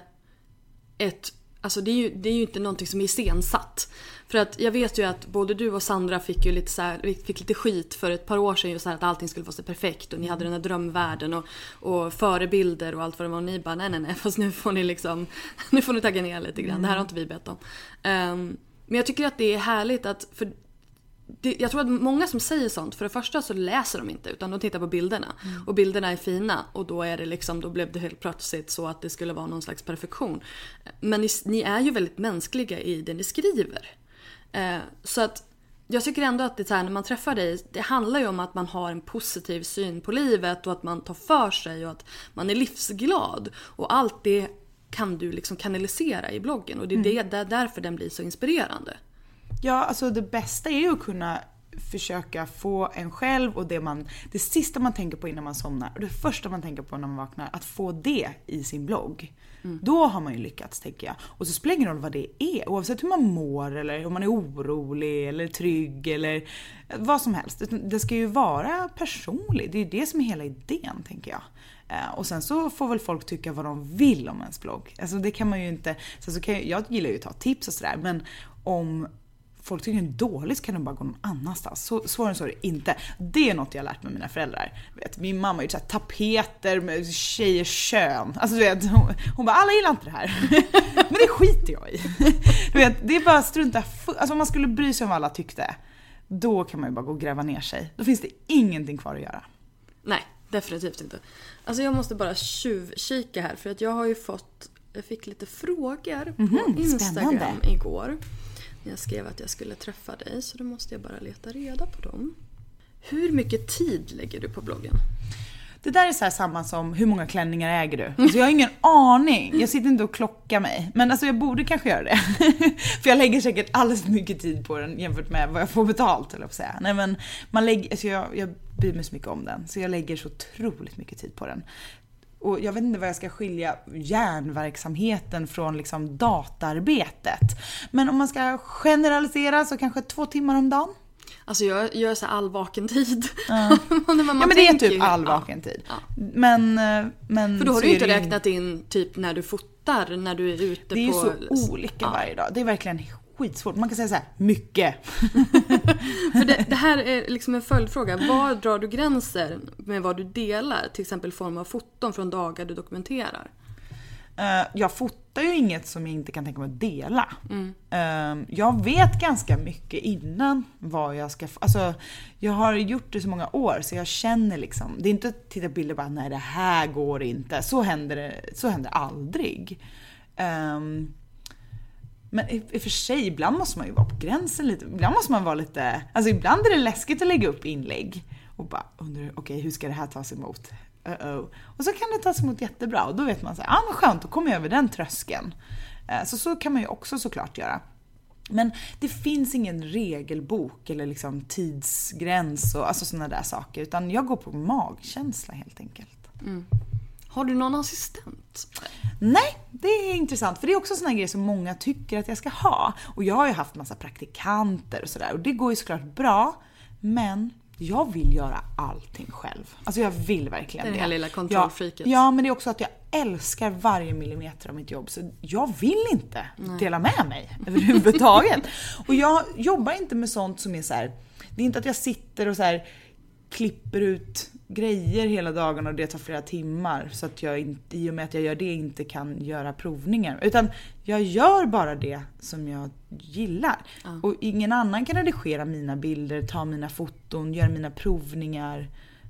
ett Alltså det är, ju, det är ju inte någonting som är iscensatt. För att jag vet ju att både du och Sandra fick ju lite, så här, fick lite skit för ett par år sedan just så här att allting skulle vara så perfekt och ni hade den här drömvärlden och, och förebilder och allt vad det var. Och ni bara nej nej nej fast nu får ni liksom Nu får ni tagga ner lite grann. Det här har inte vi bett om. Um, men jag tycker att det är härligt att för det, jag tror att många som säger sånt, för det första så läser de inte utan de tittar på bilderna. Och bilderna är fina och då är det liksom, då blev det helt plötsligt så att det skulle vara någon slags perfektion. Men ni, ni är ju väldigt mänskliga i det ni skriver. Eh, så att jag tycker ändå att det här, när man träffar dig, det handlar ju om att man har en positiv syn på livet och att man tar för sig och att man är livsglad. Och allt det kan du liksom kanalisera i bloggen och det är det, det är därför den blir så inspirerande. Ja, alltså det bästa är ju att kunna försöka få en själv och det man, det sista man tänker på innan man somnar och det första man tänker på när man vaknar, att få det i sin blogg. Då har man ju lyckats tänker jag. Och så spelar det ingen roll vad det är, oavsett hur man mår eller om man är orolig eller trygg eller vad som helst. Det ska ju vara personligt, det är ju det som är hela idén tänker jag. Eh, Och sen så får väl folk tycka vad de vill om ens blogg. Alltså det kan man ju inte, sen så kan jag, jag gillar ju att ta tips och sådär men om folk tycker den är dålig så kan de bara gå någon annanstans. Så, svårare än så är det inte. Det är något jag har lärt mig mina föräldrar. Vet, min mamma har gjort så tapeter med tjejers kön. Alltså du vet, hon, hon bara alla gillar inte det här. Men det skiter jag i. Du vet, det är bara strunta Alltså om man skulle bry sig om vad alla tyckte. Då kan man ju bara gå och gräva ner sig. Då finns det ingenting kvar att göra. Nej, definitivt inte. Alltså jag måste bara tjuvkika här för att jag har ju fått, jag fick lite frågor på Mhm, Instagram spännande. igår. Jag skrev att jag skulle träffa dig så då måste jag bara leta reda på dem. Hur mycket tid lägger du på bloggen? Det där är så här samma som hur många klänningar äger du? Alltså jag har ingen aning. Jag sitter inte och klockar mig. Men alltså jag borde kanske göra det. för jag lägger säkert alldeles för mycket tid på den jämfört med vad jag får betalt eller på att säga. Nej men man lägger, alltså jag, jag bryr mig så mycket om den. Så jag lägger så otroligt mycket tid på den. Och jag vet inte vad jag ska skilja hjärnverksamheten från liksom datarbetet. Men om man ska generalisera så kanske två timmar om dagen. Alltså jag gör så all vaken tid. Ja. Ja men det är typ all ja. vaken tid. Men, eh, men För då har du ju inte räknat in typ när du fotar, när du är ute Det är ju på... så olika varje dag. Det är verkligen skitsvårt. Man kan säga så här, mycket. För det, det här är liksom en följdfråga. Var drar du gränser med vad du delar? Till exempel i form av foton från dagar du dokumenterar. Eh, jag fotar ju inget som jag inte kan tänka mig att dela. Eh, jag vet ganska mycket innan vad jag ska... Alltså, jag har gjort det så många år så jag känner liksom... Det är inte att titta på bilder och bara nej det här går inte. Så händer det så händer aldrig. Ehm, men i, i och för sig, ibland måste man ju vara på gränsen lite. Ibland måste man vara lite... Alltså ibland är det läskigt att lägga upp inlägg. Och bara undrar, okej hur ska det här tas emot? Uh-oh. Och så kan det tas emot jättebra och då vet man så här, ja ah, men skönt, då kommer jag över den tröskeln. Eh, så så kan man ju också såklart göra. Men det finns ingen regelbok eller liksom tidsgräns och alltså sådana där saker. Utan jag går på magkänsla helt enkelt. Mm. Har du någon assistent? Nej, det är intressant för det är också såna grejer som många tycker att jag ska ha. Och jag har ju haft massa praktikanter och sådär och det går ju såklart bra. Men jag vill göra allting själv. Alltså jag vill verkligen Det det. är det här lilla kontrollfreaket. Ja, ja, men det är också att jag älskar varje millimeter av mitt jobb så jag vill inte dela med mig överhuvudtaget. och jag jobbar inte med sånt som är så här. det är inte att jag sitter och så här klipper ut grejer hela dagen och det tar flera timmar så att jag inte, i och med att jag gör det inte kan göra provningar. Utan jag gör bara det som jag gillar. Och ingen annan kan redigera mina bilder, ta mina foton, göra mina provningar.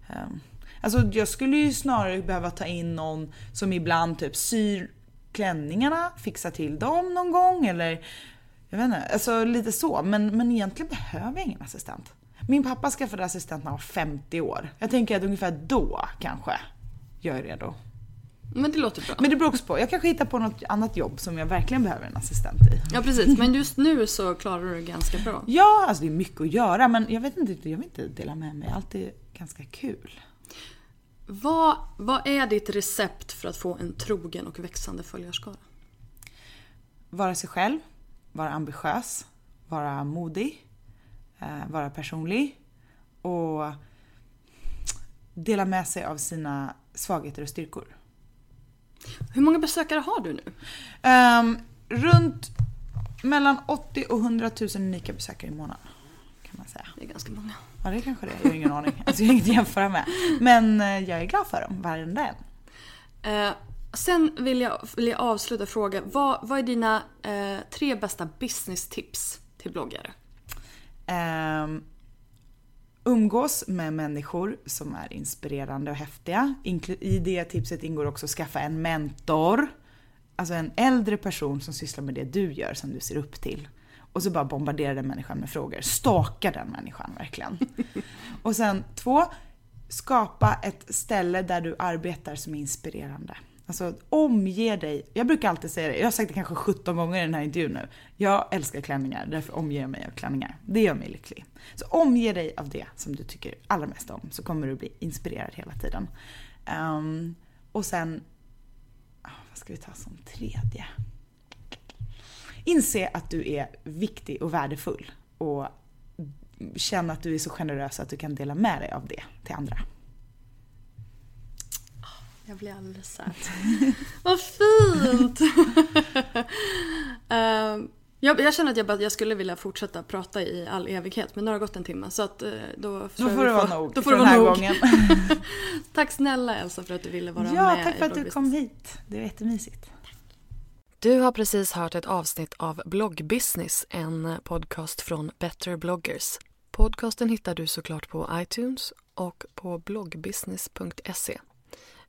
Ehm, Alltså jag skulle ju snarare behöva ta in någon som ibland typ syr klänningarna, fixar till dem någon gång eller jag vet inte, alltså lite så. Men, men egentligen behöver jag ingen assistent. Min pappa skaffade assistent när han var 50 år. Jag tänker att ungefär då kanske jag är redo. Men det låter bra. Men det beror också på, jag kanske hittar på något annat jobb som jag verkligen behöver en assistent i. Ja precis, men just nu så klarar du det ganska bra. Ja, alltså det är mycket att göra men jag vet inte, jag vill inte dela med mig. Allt är ganska kul. Vad, vad är ditt recept för att få en trogen och växande följarskara? vara sig själv, vara ambitiös, vara modig, vara personlig och dela med sig av sina svagheter och styrkor. Hur många besökare har du nu? Ehm, runt mellan 80 och 100 000 unika besökare i månaden. Kan man säga. Det är ganska många. Ja det är kanske det, jag har ingen aning. Alltså jag har inget att jämföra med. Men eh, jag är glad för dem, varenda en. Eh, sen vill jag, vill jag avsluta fråga. Vad, vad är dina eh, tre bästa business-tips till bloggare? Ehm, umgås med människor som är inspirerande och häftiga. I det tipset ingår också att skaffa en mentor. Alltså en äldre person som sysslar med det du gör, som du ser upp till. Och så bara bombardera den människan med frågor. Staka den människan verkligen. och sen två, skapa ett ställe där du arbetar som är inspirerande. Alltså omge dig, jag brukar alltid säga det, jag har sagt det kanske 17 gånger i den här intervjun nu. Jag älskar klänningar, därför omger jag mig av klänningar. Det gör mig lycklig. Så omge dig av det som du tycker allra mest om, så kommer du bli inspirerad hela tiden. Um, och sen, ah, vad ska vi ta som tredje? Inse att du är viktig och värdefull och känn att du är så generös att du kan dela med dig av det till andra. Jag blir alldeles söt. Vad fint! Eh, jag, jag känner att jag, bara, jag skulle vilja fortsätta prata i all evighet men nu har det gått en timme så att eh, då, tror Då får vi det vara nog Då får för den här nog. gången. tack snälla Elsa för att du ville vara Ja, med tack i för att du kom hit. Det var jättemysigt. Du har precis hört ett avsnitt av Bloggbusiness, en podcast från Better bloggers. Podcasten hittar du såklart på iTunes och på bloggbusiness.se.